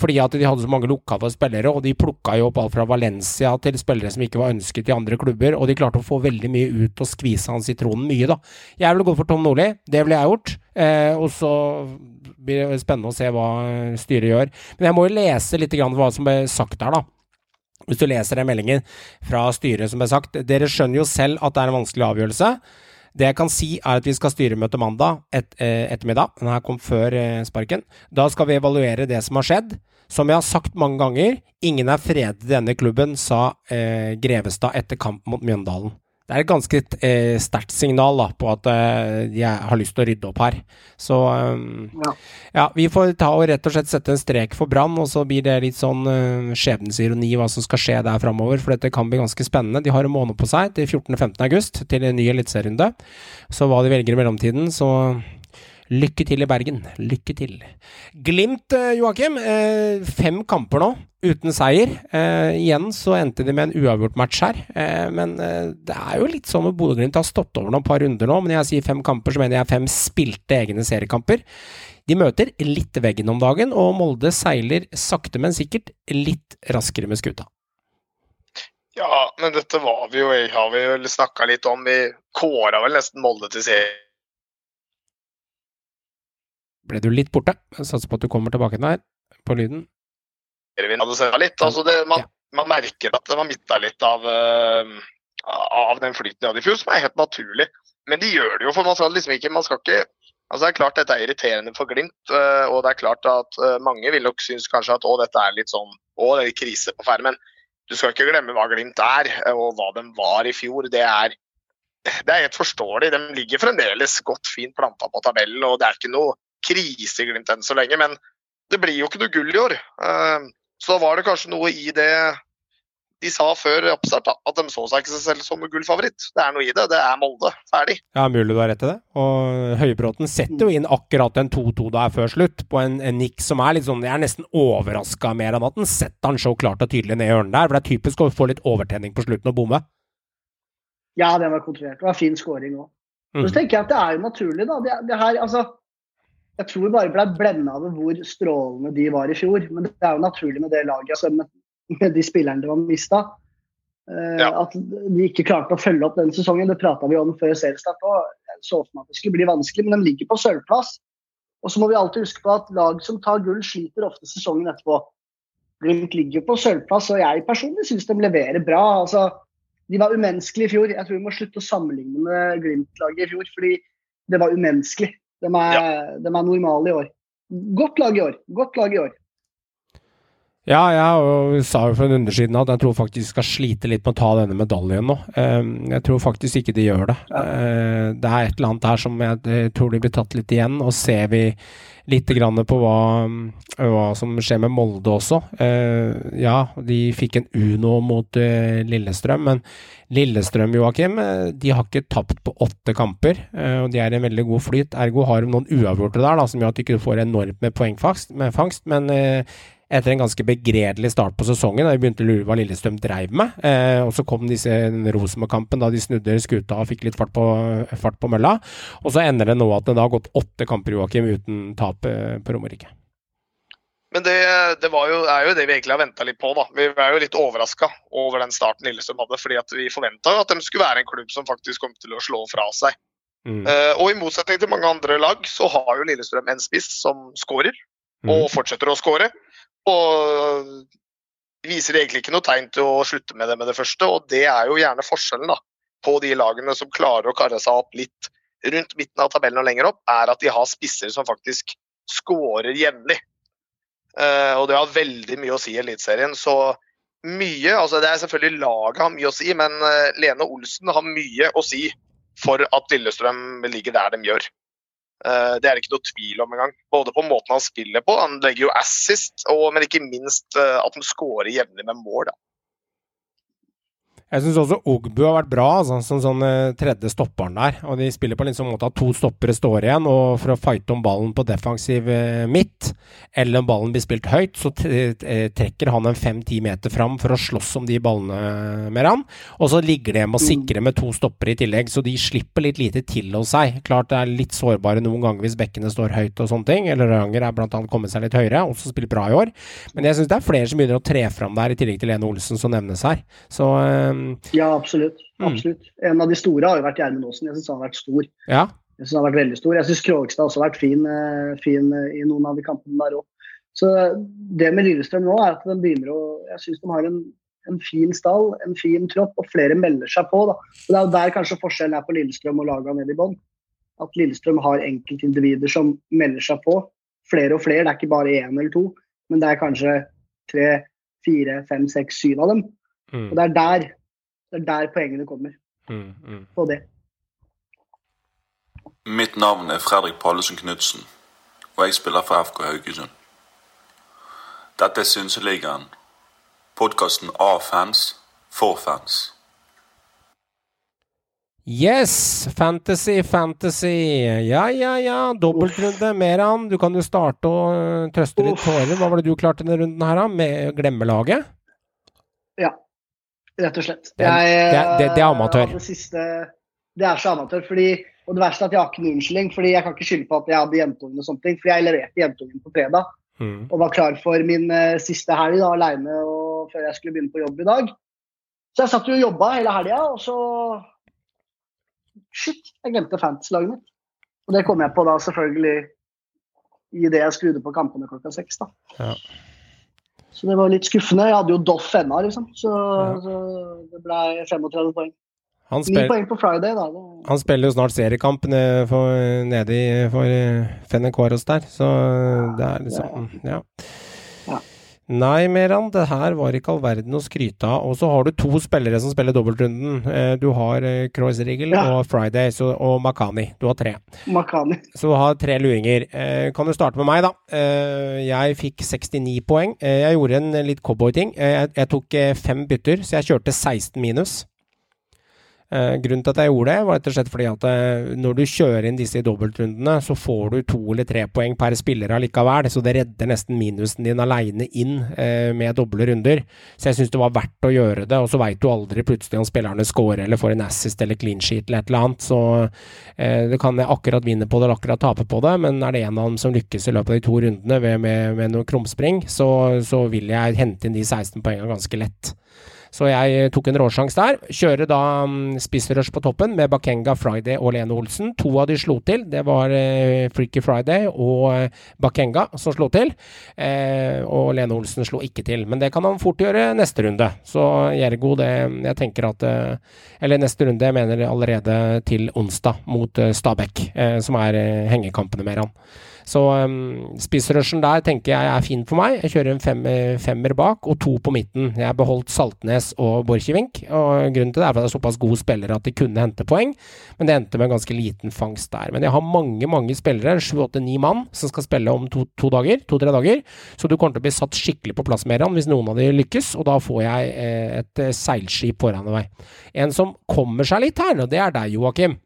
Fordi at de hadde så mange lokale spillere, og de plukka jo opp alt fra Valencia til spillere som ikke var ønsket i andre klubber, og de klarte å få veldig mye ut og skvise han sitronen mye, da. Jeg ville gått for Tom Nordli, det ville jeg gjort. Eh, og så blir spennende å se hva styret gjør. Men jeg må jo lese litt grann hva som ble sagt der, da. Hvis du leser den meldingen fra styret som ble sagt. Dere skjønner jo selv at det er en vanskelig avgjørelse. Det jeg kan si, er at vi skal styremøte mandag et, eh, ettermiddag. Den her kom før eh, sparken. Da skal vi evaluere det som har skjedd. Som jeg har sagt mange ganger, ingen er fredet i denne klubben, sa eh, Grevestad etter kamp mot Mjøndalen. Det er et ganske eh, sterkt signal da, på at eh, de har lyst til å rydde opp her. Så um, Ja. ja, vi får ta og rett og slett sette en strek for Brann, og så blir det litt sånn uh, skjebnesironi hva som skal skje der framover, for dette kan bli ganske spennende. De har en måned på seg til 14.-15. august til en ny eliteserierunde. Så hva de velger i mellomtiden, så Lykke til i Bergen. Lykke til. Glimt, eh, Joakim. Eh, fem kamper nå uten seier. Eh, igjen så endte de med en uavgjort match her. Men det er jo litt sånn med Bodø-Glimt har stått over noen par runder nå. Men når jeg sier fem kamper, så mener jeg fem spilte egne seriekamper. De møter litt veggen om dagen, og Molde seiler sakte, men sikkert litt raskere med skuta. Ja, men dette var vi jo, har vi jo snakka litt om. Vi kåra vel nesten Molde til serien. Ble du litt borte? Jeg satser på at du kommer tilbake der, på lyden. litt. Altså det, man, man merker at man mista litt av, eh, av den flyten de hadde i fjor, som er helt naturlig. Men de gjør det jo, for man skal liksom ikke Man skal ikke Altså Det er klart dette er irriterende for Glimt, eh, og det er klart at eh, mange vil nok synes kanskje at å, dette er litt sånn å, det er krise på ferde. Men du skal ikke glemme hva Glimt er, og hva de var i fjor. Det er, det er helt forståelig. De ligger fremdeles godt fint planta på tabellen, og det er ikke noe krise i Glimt enn så lenge. Men det blir jo ikke noe gull i år. Så Så var det kanskje noe i det de sa før oppstart, at de så seg ikke seg selv som gullfavoritt. Det er noe i det. Det er Molde. Ferdig. Ja, mulig du har rett i det. Og Høybråten setter jo inn akkurat en 2-2 der før slutt, på en, en nikk som er litt sånn Jeg er nesten overraska mer enn at han setter han så klart og tydelig ned i hjørnet der. For det er typisk å få litt overtenning på slutten og bomme. Ja, den var kontrollert. Det var fin scoring òg. Mm. Så tenker jeg at det er jo naturlig, da. Det, det her, altså, jeg tror vi bare ble blenda av hvor strålende de var i fjor. Men det er jo naturlig med det laget, altså med, med de spillerne de har mista. Ja. At de ikke klarte å følge opp den sesongen. Det prata vi om før seriestart òg. Så for meg at det skulle bli vanskelig, men de ligger på sølvplass. Og så må vi alltid huske på at lag som tar gull, sliter ofte sesongen etterpå. Glimt ligger på sølvplass, og jeg personlig syns de leverer bra. altså de var umenneskelige i fjor. Jeg tror vi må slutte å sammenligne med Glimt-laget i fjor, fordi det var umenneskelig. De er, de er normale i år. Godt lag i år. Godt lag i år. Ja, jeg sa jo for en undersiden at jeg tror faktisk de skal slite litt med å ta denne medaljen nå. Eh, Jeg tror faktisk ikke de gjør det. Eh, Det er et eller annet her som jeg tror de blir tatt litt igjen. Og ser vi litt grann på hva, hva som skjer med Molde også. Eh, Ja, de fikk en Uno mot eh, Lillestrøm, men Lillestrøm, Joakim, eh, de har ikke tapt på åtte kamper. eh, Og de er i en veldig god flyt. Ergo har de noen uavgjorte der, da, som gjør at de ikke får enormt med poengfangst. Men etter en ganske begredelig start på sesongen, da vi begynte å lure hva Lillestrøm dreiv med. Eh, og så kom disse Rosenborg-kampen, da de snudde skuta og fikk litt fart på, fart på mølla. Og så ender det nå at det da har gått åtte kamper Joakim, uten tap eh, på Romerike. Men det, det var jo, er jo det vi egentlig har venta litt på. da. Vi er jo litt overraska over den starten Lillestrøm hadde. fordi at Vi forventa at de skulle være en klubb som faktisk kom til å slå fra seg. Mm. Uh, og i motsetning til mange andre lag, så har jo Lillestrøm en spiss som skårer, og Mm. fortsetter å skåre. Og viser egentlig ikke noe tegn til å slutte med det med det første, og det er jo gjerne forskjellen da, på de lagene som klarer å karre seg opp litt rundt midten av tabellen og lenger opp, er at de har spisser som faktisk skårer jevnlig. Eh, og det har veldig mye å si i Eliteserien. Så mye altså Det er selvfølgelig laget har mye å si, men eh, Lene Olsen har mye å si for at Lillestrøm ligger der de gjør. Eh, det er det ikke noe tvil om engang. Både på måten han spiller på, han legger jo assist, og, men ikke minst eh, at han skårer jevnlig med mål. Da. Jeg syns også Ogbu har vært bra, altså, som sånn eh, tredje stopperen der. Og de spiller på en sånn måte at to stoppere står igjen, og for å fighte om ballen på defensiv eh, midt, eller om ballen blir spilt høyt, så eh, trekker han en fem-ti meter fram for å slåss om de ballene med han. Og så ligger de med å sikre med to stoppere i tillegg, så de slipper litt lite til hos seg. Klart det er litt sårbare noen ganger hvis bekkene står høyt og sånne ting, eller Ranger er blant annet kommet seg litt høyere, også spiller bra i år. Men jeg syns det er flere som begynner å tre fram der, i tillegg til Lene Olsen som nevnes her. Så eh, Ja, absolutt. Mm. absolutt. En av de store har jo vært Gjermund Aasen. Jeg syns han har vært stor. ja. Jeg synes han har vært veldig stor. Jeg syns Krogstad også har vært fin, eh, fin eh, i noen av de kampene der òg. Så det med Lillestrøm nå er at de begynner å Jeg syns de har en, en fin stall, en fin tropp, og flere melder seg på. da. Og Det er jo der kanskje forskjellen er på Lillestrøm og laga nede i bånn. At Lillestrøm har enkeltindivider som melder seg på. Flere og flere. Det er ikke bare én eller to, men det er kanskje tre, fire, fem, seks, syv av dem. Mm. Og det er der, det er der poengene kommer. Mm, mm. på det. Mitt navn er Fredrik Pallesen Knutsen, og jeg spiller for FK Haugesund. Dette er Synseligaen, podkasten av fans, for fans. Yes! Fantasy, fantasy. Ja, ja, ja. Dobbeltrunde. Meran, du kan jo starte å øh, trøste litt tårer. Hva var det du klarte denne runden her, da? Med glemmelaget? Rett og slett. Det Jeg, det det- det er amatør. Det, Siste, det er så amatør. fordi, og det verste er at jeg har ikke noen unnskyldning. fordi Jeg kan ikke skylde på at jeg hadde jentungen og sånne ting. fordi jeg leverte jentungen på fredag Mm. og var klar for min uh, siste helg da, og før jeg skulle begynne på jobb i dag. Så jeg satt jo og jobba hele helga, og så Shit, jeg glemte fantasy-laget mitt. Og det kom jeg på da selvfølgelig i det jeg skrudde på kampene klokka seks. da. Ja. Så det var litt skuffende. Jeg hadde jo Doff ennå, liksom. Så, Ja. så det ble 35 poeng. Han, spiller, spil, poeng på Friday, da. Han spiller jo snart seriekamp nede, for, nede for eh, Fennecoros der, så det er liksom Ja. Nei, Meran, det her var ikke all verden å skryte av. Og så har du to spillere som spiller dobbeltrunden. Eh, Du har eh, Kreuzrigel Ja. og Friday så, og Makani. Du har tre. Makani. Så du har tre luinger. Eh, kan du starte med meg, da? Eh, jeg fikk 69 poeng. Eh, jeg gjorde en litt cowboyting. Eh, jeg, tok eh, fem bytter, så jeg kjørte 16 minus. Eh, grunnen til at jeg gjorde det, var rett og slett fordi at eh, når du kjører inn disse i dobbeltrundene, så får du to eller tre poeng per spiller allikevel, så det redder nesten minusen din aleine inn eh, med doble runder. Så jeg syns det var verdt å gjøre det, og så veit du aldri plutselig om spillerne scorer eller får en assist eller clean sheet eller et eller annet, så du kan akkurat vinne på det eller akkurat tape på det, men er det en av dem som lykkes i løpet av de to rundene med, med, med noe krumspring, så, så vil jeg hente inn de 16 poengene ganske lett. Så jeg tok en råsjanse der. Kjører da um, spissrush på toppen med Bakenga, Friday og Lene Olsen. To av de slo til. Det var eh, Freaky Friday og eh, Bakenga som slo til. Eh, og Lene Olsen slo ikke til. Men det kan han fort gjøre neste runde. Så Jergo, det Jeg tenker at eh, Eller neste runde, jeg mener allerede til onsdag mot eh, Stabæk, eh, som er eh, hengekampene med han. Så um, spissrushen der tenker jeg er fin for meg. Jeg kjører en fem, femmer bak og to på midten. Jeg har beholdt Saltnes og Borchgrevink. Og grunnen til det er at det er såpass gode spillere at de kunne hente poeng, men det endte med en ganske liten fangst der. Men jeg har mange, mange spillere, sju, åtte, ni mann, som skal spille om to, to dager, to-tre dager. Så du kommer til å bli satt skikkelig på plass med han hvis noen av de lykkes, og da får jeg eh, et eh, seilskip foran meg. En som kommer seg litt her, og det er deg, Joakim.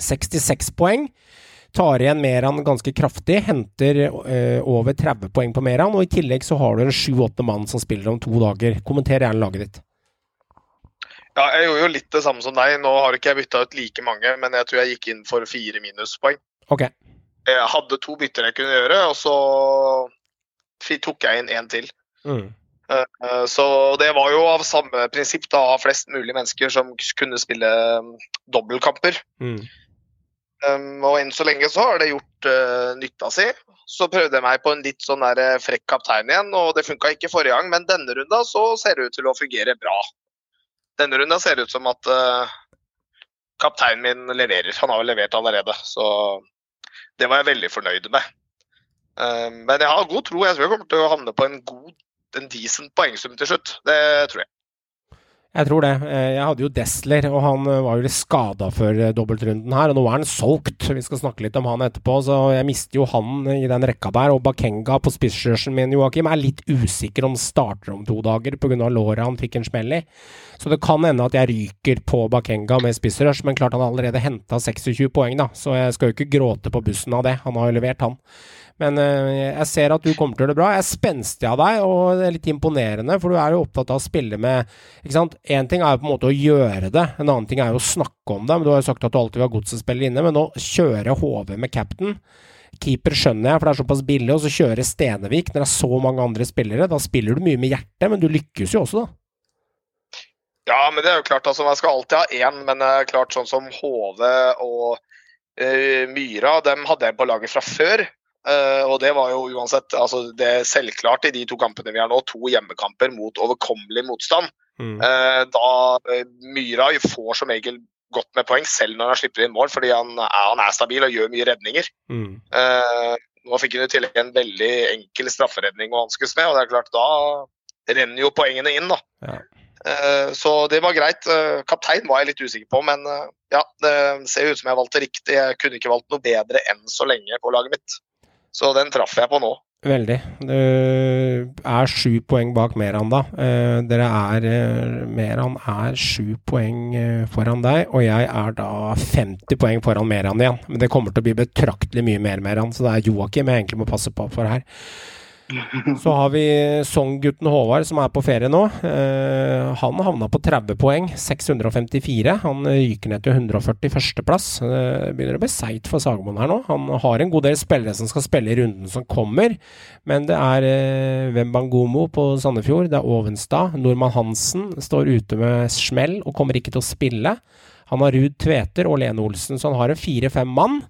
66 poeng. Tar igjen Meran ganske kraftig, henter eh, over 30 poeng på Meran, og i tillegg så har du en sju-åtte mann som spiller om to dager. Kommenter gjerne laget ditt. Ja, jeg gjorde jo litt det samme som deg. Nå har ikke jeg bytta ut like mange, men jeg tror jeg gikk inn for fire minuspoeng. Okay. Jeg hadde to bytter jeg kunne gjøre, og så tok jeg inn én til. Mm. Eh, Så det var jo av samme prinsipp, da, flest mulig mennesker som kunne spille um, dobbeltkamper. Mm. Um, og enn så lenge så har det gjort uh, nytta si. Så prøvde jeg meg på en litt sånn der eh, frekk kaptein igjen, og det funka ikke forrige gang. Men denne runda så ser det ut til å fungere bra. Denne runda ser det ut som at uh, kapteinen min leverer. Han har jo levert allerede, så det var jeg veldig fornøyd med. Um, men jeg har god tro. Jeg tror jeg kommer til å havne på en god, en decent poengsum til slutt. Det tror jeg. Jeg tror det. Eh, Jeg hadde jo Desler, og han eh, var jo litt skada før eh, dobbeltrunden her. Og nå er han solgt. Vi skal snakke litt om han etterpå, så jeg mister jo han i den rekka der. Og Bakenga på spissskjørsen min, Joakim, er litt usikker om starter om to dager pga. låret han fikk en smell i. Så det kan hende at jeg ryker på Bakenga med spissrush, men klart han har allerede henta 26 poeng, da. Så jeg skal jo ikke gråte på bussen av det. Han har jo levert, han. Men eh, jeg ser at du kommer til å gjøre det bra. Jeg er spenstig av deg, og det er litt imponerende, for du er jo opptatt av å spille med Ikke sant. Én ting er jo på en måte å gjøre det, en annen ting er jo å snakke om det. Men du har jo sagt at du alltid vil ha godsespiller inne, men nå kjøre HV med captain. Keeper skjønner jeg, for det er såpass billig, og så kjøre Stenevik når det er så mange andre spillere. Da spiller du mye med hjertet, men du lykkes jo også, da. Ja, men det er jo klart, altså man skal alltid ha én, men det er klart sånn som HV og eh, Myra, dem hadde jeg på laget fra før. Eh, og det var jo uansett altså det er selvklart i de to kampene vi har nå, to hjemmekamper mot overkommelig motstand. Mm. Uh, da uh, Myra får som regel godt med poeng selv når han slipper inn mål, fordi han er, han er stabil og gjør mye redninger. Mm. Eh, nå fikk han i tillegg en veldig enkel strafferedning å hanskes med, og det er klart da renner jo poengene inn. da. Ja. Eh, Så det var greit. Eh, Kaptein var jeg litt usikker på, men eh, ja, det ser ut som jeg valgte riktig. Jeg kunne ikke valgt noe bedre enn så lenge på laget mitt. Så den traff jeg på nå. Veldig. Du er sju poeng bak Meran, da. Eh, Dere er eh, Meran er sju poeng eh, foran deg, og jeg er da 50 poeng foran Meran igjen. Men det kommer til å bli betraktelig mye mer Meran, så det er Joakim jeg egentlig må passe på for her. Så har vi Song-gutten Håvard som er på ferie nå. Eh, han havna på 30 poeng, 654. Han ryker ned til 141.-plass. Det begynner å bli seigt for Sagmoen her nå. Han har en god del spillere som skal spille i runden som kommer, men det er eh, Wembangomo på Sandefjord, det er Ovenstad. Nordmann Hansen står ute med smell og kommer ikke til å spille. Han har Ruud Tveter og Lene Olsen, så han har en fire-fem mann.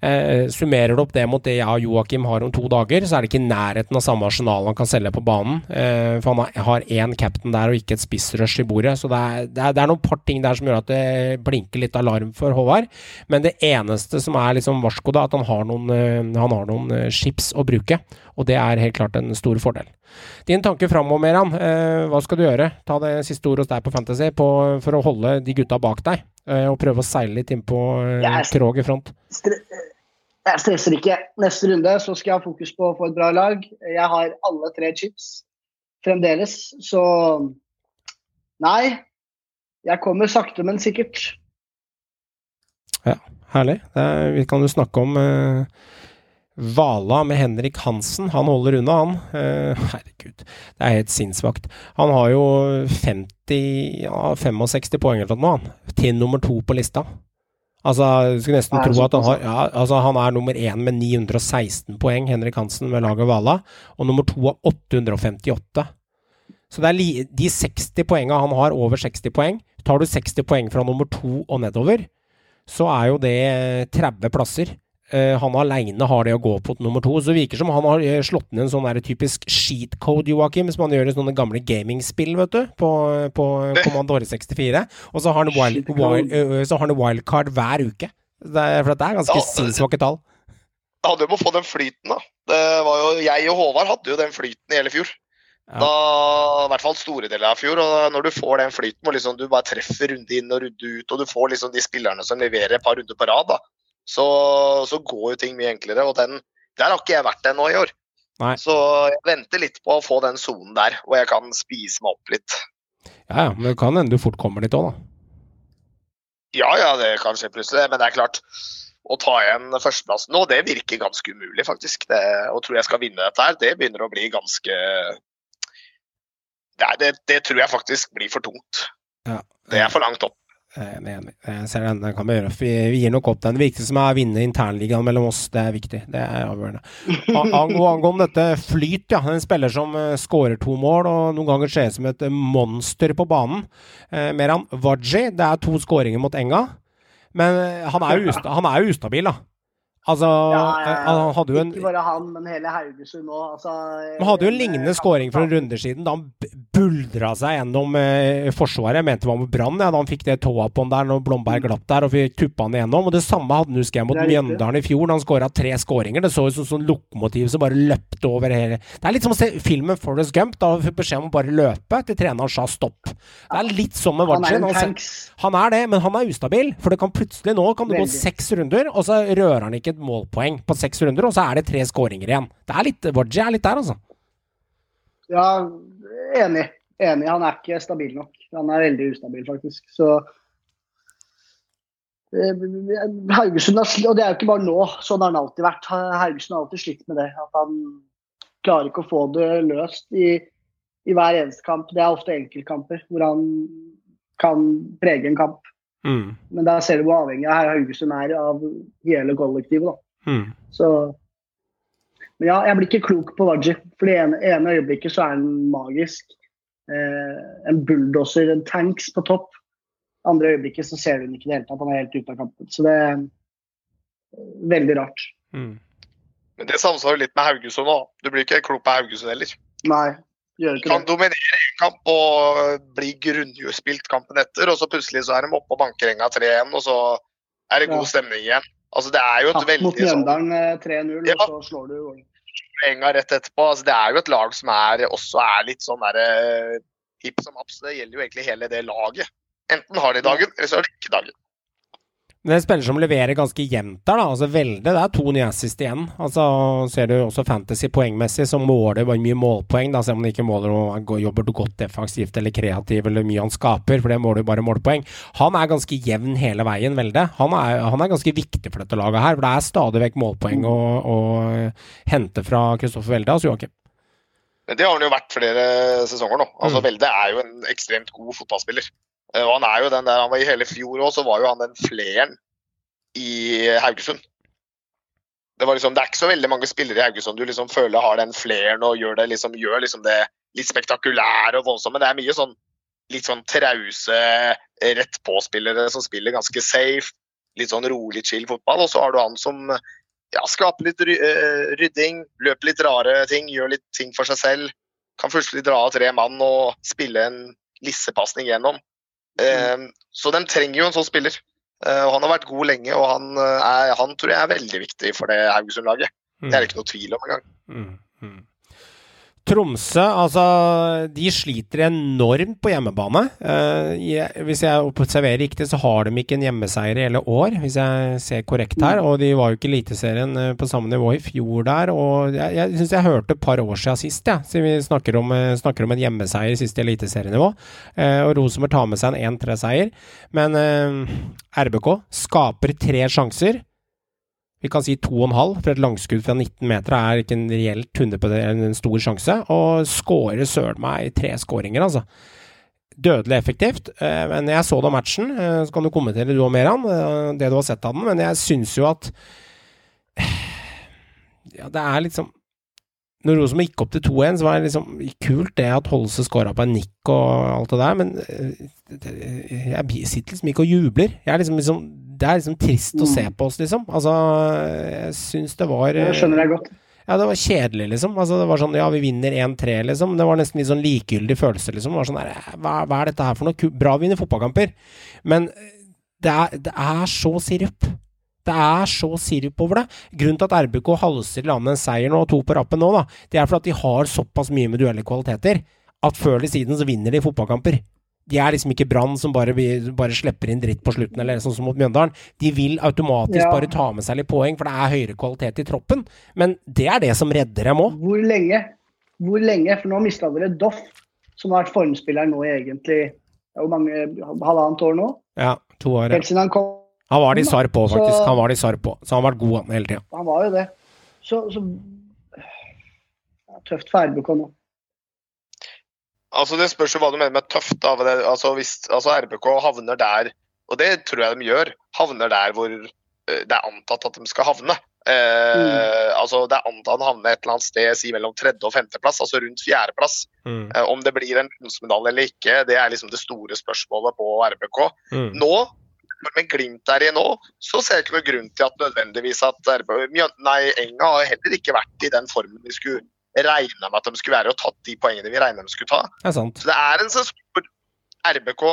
Eh, summerer du opp det mot det jeg og Joakim har om to dager, så er det ikke i nærheten av samme arsenal han kan selge på banen. Eh, for han har- én captain der og ikke et spissrush i bordet. Så det er, det, er, det er noen par ting der som gjør at det blinker litt alarm for Håvard. Men det eneste som er liksom varsko, da, at han har noen, eh, han har noen eh, chips å bruke. Og det er helt klart en stor fordel. Din tanke framover, Meran. Eh, hva skal du gjøre? Ta det siste ordet hos deg på Fantasy på, for å holde de gutta bak deg. Eh, og prøve å seile litt inn på eh, Krog i front. Jeg stresser ikke. Neste runde så skal jeg ha fokus på å få et bra lag. Jeg har alle tre chips fremdeles, så Nei. Jeg kommer sakte, men sikkert. Ja, Herlig. Er, vi kan jo snakke om eh, Vala med Henrik Hansen. Han holder unna, han. Uh, herregud, det er helt sinnssvakt. Han har jo 50, ja, 65 poeng eller noe, han. Til nummer to på lista. Altså, du skulle nesten tro at han har ja, altså, Han er nummer én med 916 poeng, Henrik Hansen med laget Vala. Og nummer to har 858. Så det er de 60 poengene han har, over 60 poeng. Tar du 60 poeng fra nummer to og nedover, så er jo det 30 plasser. Eh, han aleine har det å gå på nummer to. Så det virker som han har eh, slått ned en sånn der typisk sheet code, Joakim, som han gjør i sånne gamle gamingspill, vet du, på, på Commandore 64. Og så har han, wild, wild, uh, så har han wildcard hver uke. Det er, for det er ganske Ja. sinnssvake tall. Det hadde jo må få den flyten, da. Det var jo, jeg og Håvard hadde jo den flyten i hele fjor. Ja. Da, I hvert fall store deler av fjor. og Når du får den flyten hvor liksom du bare treffer runde inn og runde ut, og du får liksom de spillerne som leverer et par runder på rad, da, så, så går jo ting mye enklere. og den, Der har ikke jeg vært ennå i år. Nei. Så jeg venter litt på å få den sonen der, hvor jeg kan spise meg opp litt. Ja, ja, men det kan hende du fort kommer dit òg, da. Ja, ja, det kan skje plutselig, men det er klart. Å ta igjen førsteplassen nå, det virker ganske umulig, faktisk. Det, å tro jeg skal vinne dette her, det begynner å bli ganske Nei, det, det tror jeg faktisk blir for tungt. Ja. Det er for langt opp. Jeg er enig. Jeg ser den, den kan vi gjøre. Vi, gir nok opp den. Det viktigste som er å vinne internligaen mellom oss, det er viktig. Det er avgjørende. Angående dette flyt, ja. En spiller som uh, skårer to mål og noen ganger ser ut som et eh, monster på banen. Meran Waji, det er to skåringer mot Enga. Men eh, han er usta, han er jo ustabil, da. Altså, eh, han hadde jo en Ikke bare han, men hele Haugesund òg. Altså, Han hadde jo en lignende scoring for en runde siden, da han buldra seg gjennom eh, Forsvaret. Jeg mente det var med Brann, ja, da han fikk det tåa på han der når Blomberg glapp der og fikk tuppa han igjennom. Og det samme hadde han husker jeg mot. Mjøndalen i fjor, da han skåra tre skåringer. Det så ut som sånn lokomotiv som bare løpte over hele Det er litt som å se filmen Forest Gump. Da han fikk beskjed om å bare løpe til treneren sa stopp. Det er litt som med en Han, han er det, men han er ustabil. For det kan plutselig nå kan det gå seks runder, og så rører han ikke et målpoeng på seks runder, og så er det tre skåringer igjen. Det er litt Waji er litt der, altså. Ja, enig. Enig. Han er ikke stabil nok. Han er veldig ustabil, faktisk. Så eh, Haugesund har og det er jo ikke bare nå, sånn har han alltid vært. Haugesund har alltid slitt med det. At han klarer ikke å få det løst i, i hver eneste kamp. Det er ofte enkeltkamper hvor han kan prege en kamp. Mm. Men der ser du hvor avhengig av Haugesund er av hele kollektivet. da. Mm. Så Men ja, jeg blir ikke klok på Waji. For det ene, ene øyeblikket så er han magisk. Eh, en bulldoser, en tanks på topp. Andre øyeblikket så ser du ikke i det hele tatt. Han er helt ute av kampen. Så det er veldig rart. Mm. Men det samsvarer litt med Haugesund òg. Du blir ikke klok på Haugesund heller. Nei, kan dominere en kamp og bli grunnspilt kampen etter, og så plutselig så er de oppe og banker enga 3-1, og så er det god Ja. stemning igjen. Altså Det er jo et Tatt veldig sånn Mjøndalen eh, 3-0, Ja. og så slår du enga rett etterpå. Altså, det er jo et lag som er, også er litt sånn derre hipp som haps. Det gjelder jo egentlig hele det laget. Enten har de dagen, eller så har de ikke dagen. Men en spiller som leverer ganske jevnt der, da. Altså Velde, det er to nye assist igjen. Altså Ser du også fantasy poengmessig, så måler bare mye målpoeng, da, selv om han ikke måler om han jobber godt defensivt eller kreativ eller mye han skaper, for det måler jo bare målpoeng. Han er ganske jevn hele veien, Velde. Han er, han er ganske viktig for dette laget her, for det er stadig vekk målpoeng å, å hente fra Kristoffer Velde, altså Joakim. Men det har han jo vært flere sesonger nå. Altså Mm. Velde er jo en ekstremt god fotballspiller. Eh, Og han er jo den der, han var I hele fjor òg, så var jo han den fleren i Haugesund. Det, liksom, det er ikke så veldig mange spillere i Haugesund du liksom føler har den fleren og gjør det, liksom, gjør liksom det litt spektakulære og voldsomt. Men det er mye sånn litt sånn trause, eh, rett på-spillere som spiller ganske safe. Litt sånn rolig, chill fotball. Og så har du han som ja, skaper litt ry eh, rydding, løper litt rare ting, gjør litt ting for seg selv. Kan plutselig dra av tre mann og spille en lissepasning gjennom. Eh, så de trenger jo en sånn spiller. Eh, og han har vært god lenge, og han, eh, er, han tror jeg er veldig viktig for det Haugesund-laget. Det er det ikke noe tvil om engang. Mm, mm. Tromsø, altså De sliter enormt på hjemmebane. Eh, hvis jeg observerer riktig, så har de ikke en hjemmeseier i hele år, hvis jeg ser korrekt her. Og de var jo ikke Eliteserien eh, på samme nivå i fjor der. Og jeg, jeg syns jeg hørte et par år siden sist, ja, siden vi snakker om, eh, snakker om en hjemmeseier i eliteserienivå. Eh, og Rosenborg tar med seg en 1-3-seier. Men eh, RBK skaper tre sjanser. Vi kan si to og en halv, for et langskudd fra 19 meter er ikke en reelt 100 på det, en stor sjanse. Og skårer søren meg tre skåringer, altså. Dødelig effektivt. eh, Men jeg så da matchen, eh, så kan du kommentere du og Meran, eh, det du har sett av den. Men jeg syns jo at Ja, det er liksom Når Rosenborg gikk opp til 2-1, så var det liksom kult det at Holse skåra på en nikk og alt det der, men jeg sitter liksom ikke og jubler. Jeg er liksom, liksom det er liksom trist å se på oss, liksom. Altså, jeg syns det var Det skjønner jeg godt. Ja, det var kjedelig, liksom. Altså, det var sånn, ja, vi vinner 1-3, liksom. Det var nesten litt sånn likegyldig følelse, liksom. Det var sånn hva, hva er dette her for noe? Bra å vinne fotballkamper, men det er, det er så sirup. Det er så sirup over det. Grunnen til at RBK halser landet en seier nå, og to på rappen nå, da, det er fordi at de har såpass mye med duelle kvaliteter at før eller siden så vinner de fotballkamper. De er liksom ikke Brann som bare, bare slipper inn dritt på slutten, eller sånn som mot Mjøndalen. De vil automatisk Ja. bare ta med seg litt poeng, for det er høyere kvalitet i troppen. Men det er det som redder dem òg. Hvor lenge? Hvor lenge? For nå mista dere Doff, som har vært formspilleren nå i egentlig hvor mange, halvannet år nå. Ja, to år. Helt siden han kom. Han var de sarr på, faktisk. Så- Han var de sarr på. Så han har vært god hele tida. Han var jo det. Så, så ja, Tøft for RBK nå. Altså Det spørs jo hva du mener med tøft. da. Altså, hvis altså RBK havner der, og det tror jeg de gjør, havner der hvor eh, det er antatt at de skal havne. Eh, altså Det er antatt å havne et eller annet sted si mellom tredje og femteplass, altså rundt fjerdeplass. Mm. Eh, om det blir en bronsemedalje eller ikke, det er liksom det store spørsmålet på RBK. Mm. Nå, med Glimt der i nå, så ser jeg ikke noe grunn til at nødvendigvis at RBK, nei, Enga har heller ikke vært i den formen vi skulle regne med at de skulle være, og tatt de poengene vi regna med de skulle ta. Det er sant. Så det er en sesong hvor RBK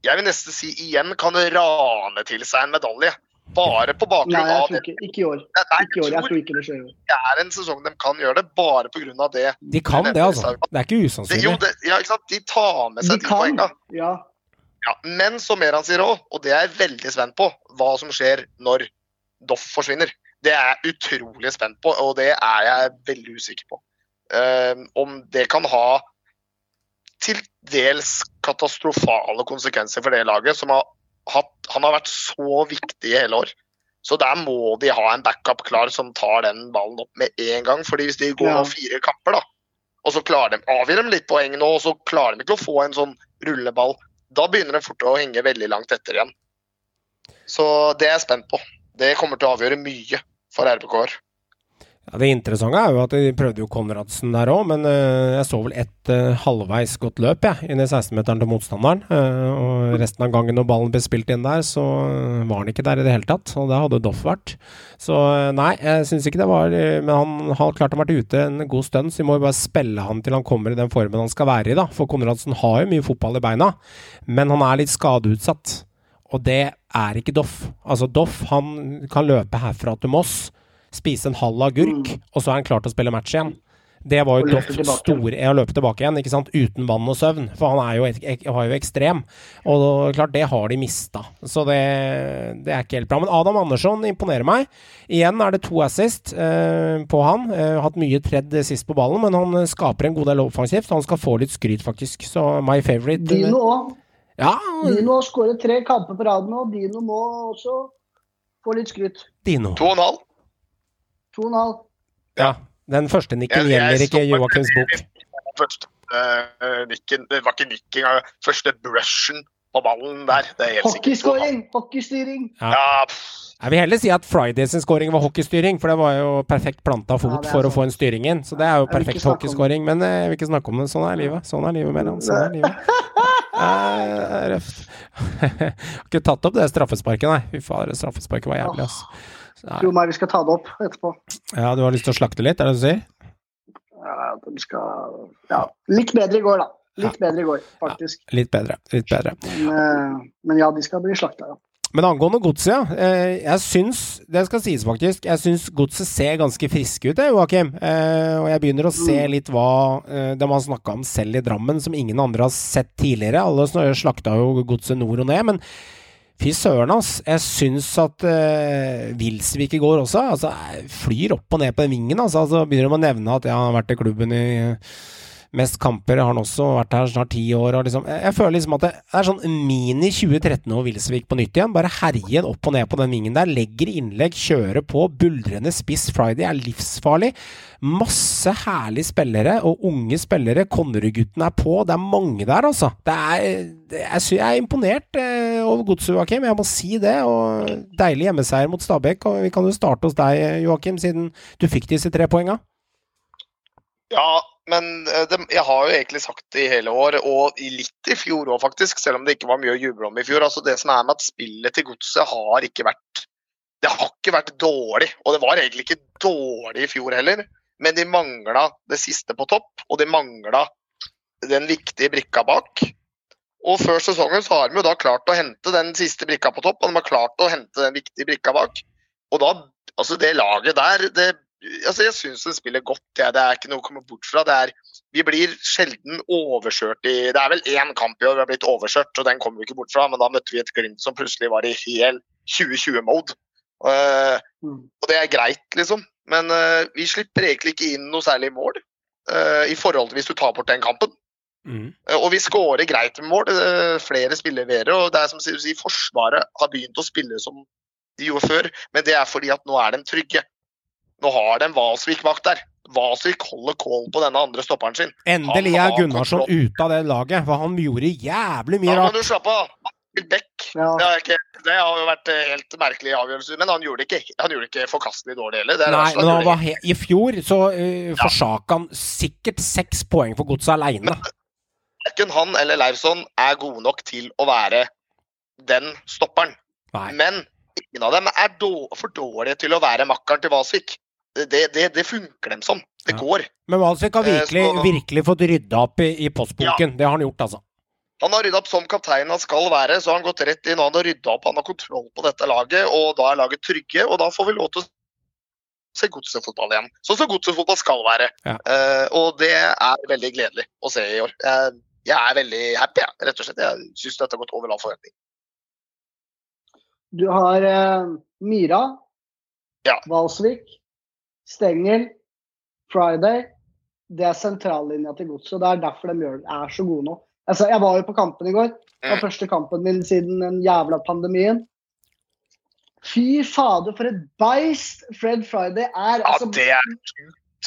jeg vil nesten si igjen kan rane til seg en medalje. Bare på Nei, bakgrunn av det. ikke, ikke i år. Nei, Ikke i år. Jeg tror ikke det skjer det er en sesong de kan gjøre det, bare pga. det. De kan det, altså. Det er ikke usannsynlig. jo, det ja, ikke sant? De tar med seg de, de poengene. Ja. Ja, men som Meran sier òg, og det er jeg veldig spent på, hva som skjer når Doff forsvinner. Det er jeg utrolig spent på, og det er jeg veldig usikker på. Eh, om det kan ha til dels katastrofale konsekvenser for det laget, som har hatt Han har vært så viktig i hele år. Så der må de ha en backup klar som tar den ballen opp med en gang. fordi hvis de går Ja. fire kamper, da, og så klarer de, avgir de litt poeng nå, og så klarer de ikke å få en sånn rulleball, da begynner de fort å henge veldig langt etter igjen. Så det er jeg spent på. Det kommer til å avgjøre mye for RBK-er. Ja, det interessante er jo at de prøvde jo Konradsen der òg, men uh, jeg så vel ett uh, halvveis godt løp jeg, inn i 16-meteren til motstanderen. Uh, og resten av gangen når ballen ble spilt inn der, så eh, var han ikke der i det hele tatt. Og det hadde Doff vært. Så eh, nei, jeg syns ikke det var eh, Men han har klart har vært ute en god stund, så vi må jo bare spille han til han kommer i den formen han skal være i, da. For Konradsen har jo mye fotball i beina, men han er litt skadeutsatt. Og det er ikke Doff. Altså, Doff han kan løpe herfra til Moss, spise en halv agurk, og så er han klar til å spille match igjen. Det var jo Doff store å løpe tilbake igjen, ikke sant? uten vann og søvn. For han er jo, ek, var jo ekstrem. Og da- klart, det har de mista. Så det, det er ikke helt bra. Men Adam Andersson imponerer meg. Igjen er det to assist eh, på han. Eh, hatt mye tredd sist på ballen, men han eh, skaper en god del offensivt. Han skal få litt skryt, faktisk. Så my favorite. Dino òg. Ja, Dino har skåret tre kamper på rad nå. Dino må også få litt skryt. Dino. To og en halv. To og en halv. Ja. Den første nikken Jeg- jeg gjelder ikke Joakims bok. Første uh, nikken, det var ikke nikking. Første brushen på ballen der. Det er helt sikkert. Hockeyskåring! Hockeystyring! Ja, ja Jeg vil heller si at Fridays scoring var hockeystyring, for det var jo perfekt planta fot Ja, for sånn. å få en styring inn. Så det er jo perfekt hockeyscoring. Men eh, jeg vil ikke snakke om det. Sånn er livet. Sånn er livet, mellom. Sånn er livet. Eh, Røft. Har ikke tatt opp det straffesparket, nei. Fy fader, det straffesparket var jævlig, ass. Så. Tro meg, vi skal ta det opp etterpå. Ja, du har lyst til å slakte litt, er det det du sier? Ja, de skal Ja, litt bedre i går, da. Litt bedre i går, faktisk. Litt bedre. Litt bedre. Men, eh, men ja, de skal bli slakta, ja. Men angående godset, ja. eh, Jeg syns, det skal sies faktisk, jeg syns godset ser ganske friske ut, jeg, Joakim. Eh, Og jeg begynner å se litt hva de har snakka om selv i Drammen, som ingen andre har sett tidligere. Alle slakta jo godset nord og ned, men fy søren, ass. Jeg syns at uh, Wilsvik i går også altså, flyr opp og ned på den vingen. Altså, altså Begynner de å nevne at jeg har vært i klubben i mest kamper, har han også vært her snart ti år. Liksom, jeg føler liksom at det er sånn mini 2013 over Wilsvik på nytt igjen. Bare herje opp og ned på den vingen der. Legger innlegg, kjører på. Buldrende spiss Friday er livsfarlig. Masse herlige spillere, og unge spillere. Konnerud-gutten er på. Det er mange der, altså. Er, jeg er imponert eh, over godset, Joakim. Jeg må si det. Og deilig hjemmeseier mot Stabæk. Og vi kan jo starte hos deg, Joakim, siden du fikk disse tre poenga. Ja, men eh, det, jeg har jo egentlig sagt det i hele år, og litt i fjor òg, faktisk. Selv om det ikke var mye å juble om i fjor. altså Det som er med at spillet til Godset har ikke vært Det har ikke vært dårlig. Og det var egentlig ikke dårlig i fjor heller, men de mangla det siste på topp, og de mangla den viktige brikka bak. Og før sesongen så har de jo da klart å hente den siste brikka på topp, og de har klart å hente den viktige brikka bak. Og da, altså det laget der, det altså jeg syns de spiller godt. Ja. Det er ikke noe å komme bort fra. Det er, vi blir sjelden overkjørt i Det er vel én kamp i år vi har blitt overkjørt, og den kommer vi ikke bort fra. Men da møtte vi et Glimt som plutselig var i hel 2020-mode. og det er greit, liksom. Men uh, vi slipper egentlig ikke inn noe særlig mål. uh, I forhold til hvis du tar bort den kampen. Mm. Og vi skårer greit med mål. eh, Flere spiller leverer. Og det er som du sier, Forsvaret har begynt å spille som de gjorde før, men det er fordi at nå er de trygge. Nå har de Vasvik bak der. Vasvik holder kål på denne andre stopperen sin. Endelig er Gunnarsson ute av det laget, for han gjorde jævlig mye Da må men du slappe av. Beck. Ja. Det, er ikke, det har jo vært eh, helt merkelig avgjørelse, men han gjorde det ikke, han gjorde det ikke forkastelig dårlig heller. Det er Nei, men han var he I fjor så uh, forsaka han sikkert seks poeng for godset aleine. Verken han eller Leivson er gode nok til å være den stopperen. Nei. Men ingen av dem er då for dårlige til å være makkeren til Vasvik. Det, det, det funker dem som. Det Ja. går. Men Valsvik har Eh, virkelig, så- virkelig fått rydda opp i, i postbunken. Det har han gjort, altså. Han har rydda opp som kaptein han skal være, så har han gått rett inn og han har rydda opp. Han har kontroll på dette laget, og da er laget trygge, og da får vi lov til å se godsefotball igjen. Sånn som godsefotball skal være. Ja. Eh, og det er veldig gledelig å se i år. Jeg, jeg er veldig happy, jeg, rett og slett. Jeg syns dette har gått over all forventning. Du har eh, Myra, Ja. Valsvik, Stengel, Friday. Det er sentrallinja til godset. Det er derfor de er så gode nå. Altså, jeg var jo på kampen i går. Det var første kampen min siden den jævla pandemien. Fy fader, for et beist Fred Friday er. Ja, Altså, det er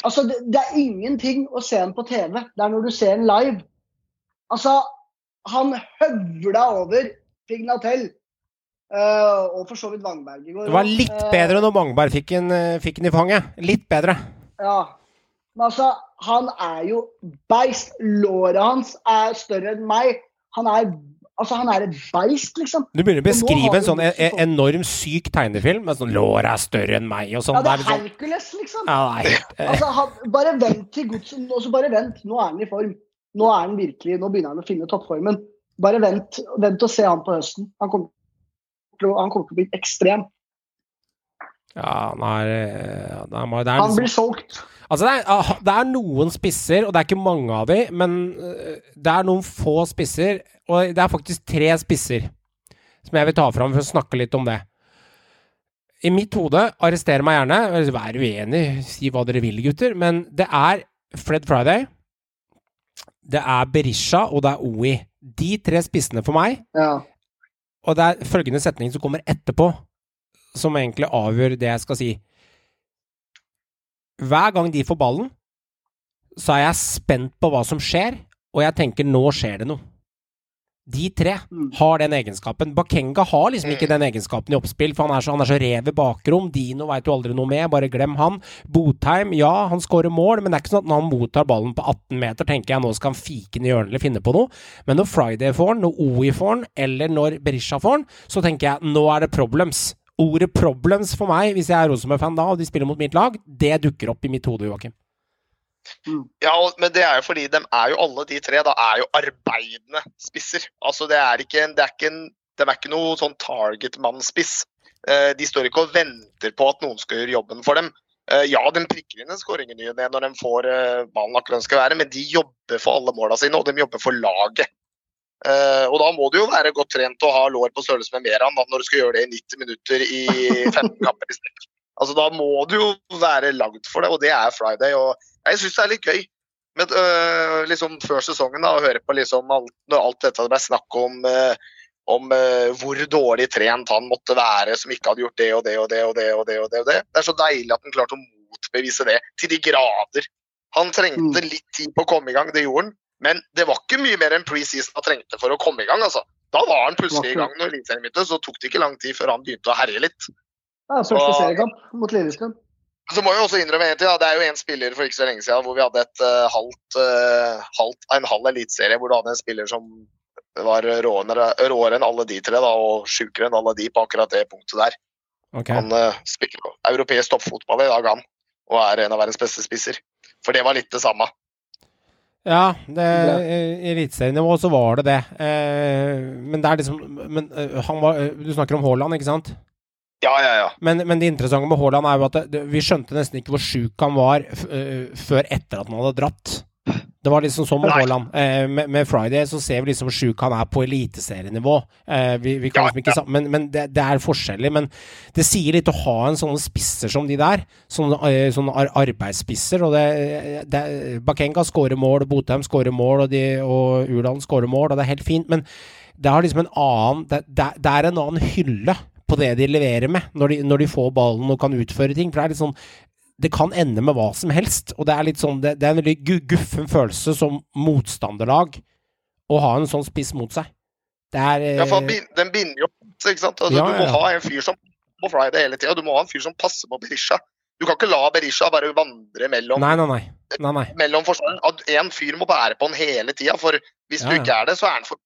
Altså, det, det er ingenting å se ham på TV. Det er når du ser ham live. Altså, han høvla over Pignatel. Eh, og for så vidt Wangberg i går. Det var litt Eh, bedre når Vangberg fikk den, eh, fikk den i fanget. Litt bedre. Ja. Men altså, han er jo beist. Låret hans er større enn meg. Han er, altså, han er et beist, liksom. Du begynner å beskrive en sånn en, e- enorm syk tegnefilm med sånn låret er større enn meg og sånn. Ja, det er sånn, Hercules, liksom. ja, eh, Altså, han, bare vent til godset. Og så bare vent. Nå er han i form. Nå er han virkelig, nå begynner han å finne toppformen. Bare vent, vent og se han på høsten. Han kommer til å, han kommer til å bli ekstrem. ja, han er, eh, det er, det er Han liksom, blir solgt. Altså, det er, ah, det er noen spisser, og det er ikke mange av de, men øh, det er noen få spisser, og det er faktisk tre spisser som jeg vil ta fram for å snakke litt om det. I mitt hode, arrester meg gjerne, vær uenig, si hva dere vil, gutter, men det er Fred Friday, det er Berisha, og det er OI. De tre spissene for meg, Ja. Og det er følgende setning som kommer etterpå, som egentlig avgjør det jeg skal si. Hver gang de får ballen, så er jeg spent på hva som skjer, og jeg tenker nå skjer det noe. De tre Mm. har den egenskapen. Bakenga har liksom ikke den egenskapen i oppspill, for han er så, han er så rev i bakrom. Dino veit du aldri noe med, bare glem han. Botheim, ja, han skårer mål, men det er ikke sånn at når han mottar ballen på 18 meter, tenker jeg nå skal han fike den i hjørnet eller finne på noe. Men når Friday får den, når OI får den, eller når Berisha får den, så tenker jeg nå er det problems. Ordet problems for meg, hvis jeg er Rosenborg-fan da, og de spiller mot mitt lag, det dukker opp i mitt hode, Joakim. Ja, men det er jo fordi de er jo alle de tre da er jo arbeidende spisser. Altså det er ikke, det er ikke en, De er ikke noe sånn target-mann-spiss. Eh, De står ikke og venter på at noen skal gjøre jobben for dem. Eh, Ja, de prikker inn en skåring i ny når de får eh, ballen akkurat den skal være, men de jobber for alle måla sine, og de jobber for laget. Og da må du jo være godt trent og ha lår på størrelse med Meran når du skal gjøre det i 90 minutter i 15 kamper i strekk. Altså, da må du jo være lagd for det, og det er Friday. og Jeg syns det er litt gøy Men øh, liksom før sesongen da, å høre på liksom alt, alt dette ble snakk om øh, om øh, hvor dårlig trent han måtte være som ikke hadde gjort det og det og det og det. og Det og det og det. Det er så deilig at han klarte å motbevise det til de grader. Han trengte Mm. litt tid på å komme i gang, det gjorde han. Men det var ikke mye mer enn preseason han trengte for å komme i gang. altså. Da var han plutselig i gang når Eliteserien begynte, så tok det ikke lang tid før han begynte å herje litt. Ja, første seriekamp mot Lillestrøm. Så må jeg også innrømme en ting, da. Det er jo en spiller for ikke så lenge siden hvor vi hadde et uh, halvt, uh, halvt, en halv eliteserie hvor du hadde en spiller som var råere, råere enn alle de tre, da, og sjukere enn alle de på akkurat det punktet der. Okay. Han uh, spiller europeisk toppfotball i dag, han. Og er en av verdens beste spisser. For det var litt det samme. Ja, det, i eliteserienivå så var det det. Eh, men det er liksom men, han var, Du snakker om Haaland, ikke sant? Ja, ja, ja. Men, men det interessante med Haaland er jo at det, vi skjønte nesten ikke hvor sjuk han var før etter at han hadde dratt. Det var liksom sånn med. Haaland. Eh, med, med Friday så ser vi liksom hvor sjuk han er på eliteserienivå. Eh, vi, vi kan Ja, liksom ikke ja. Men, men det, det er forskjellig. Men det sier litt å ha en sånne spisser som de der. Sånne, eh, sånne arbeidsspisser. Og det, det Bakenga skårer mål, Botheim skårer mål, og, de, og Urdalen skårer mål, og det er helt fint. Men det har liksom en annen det er en annen hylle på det de leverer med, når de, når de får ballen og kan utføre ting. For det er litt sånn det kan ende med hva som helst, og det er litt sånn Det, det er en veldig guffen følelse som motstanderlag å ha en sånn spiss mot seg. Det er eh, ja for Den binder jo ikke sant. Altså, Ja, Du må ja. ha en fyr som på Friday hele tida. Du må ha en fyr som passer på Berisha. Du kan ikke la Berisha bare vandre mellom Nei, nei, nei. nei, nei. mellom forsvareren. At en fyr må bære på han hele tida, for hvis Ja, du ikke er det, så er han for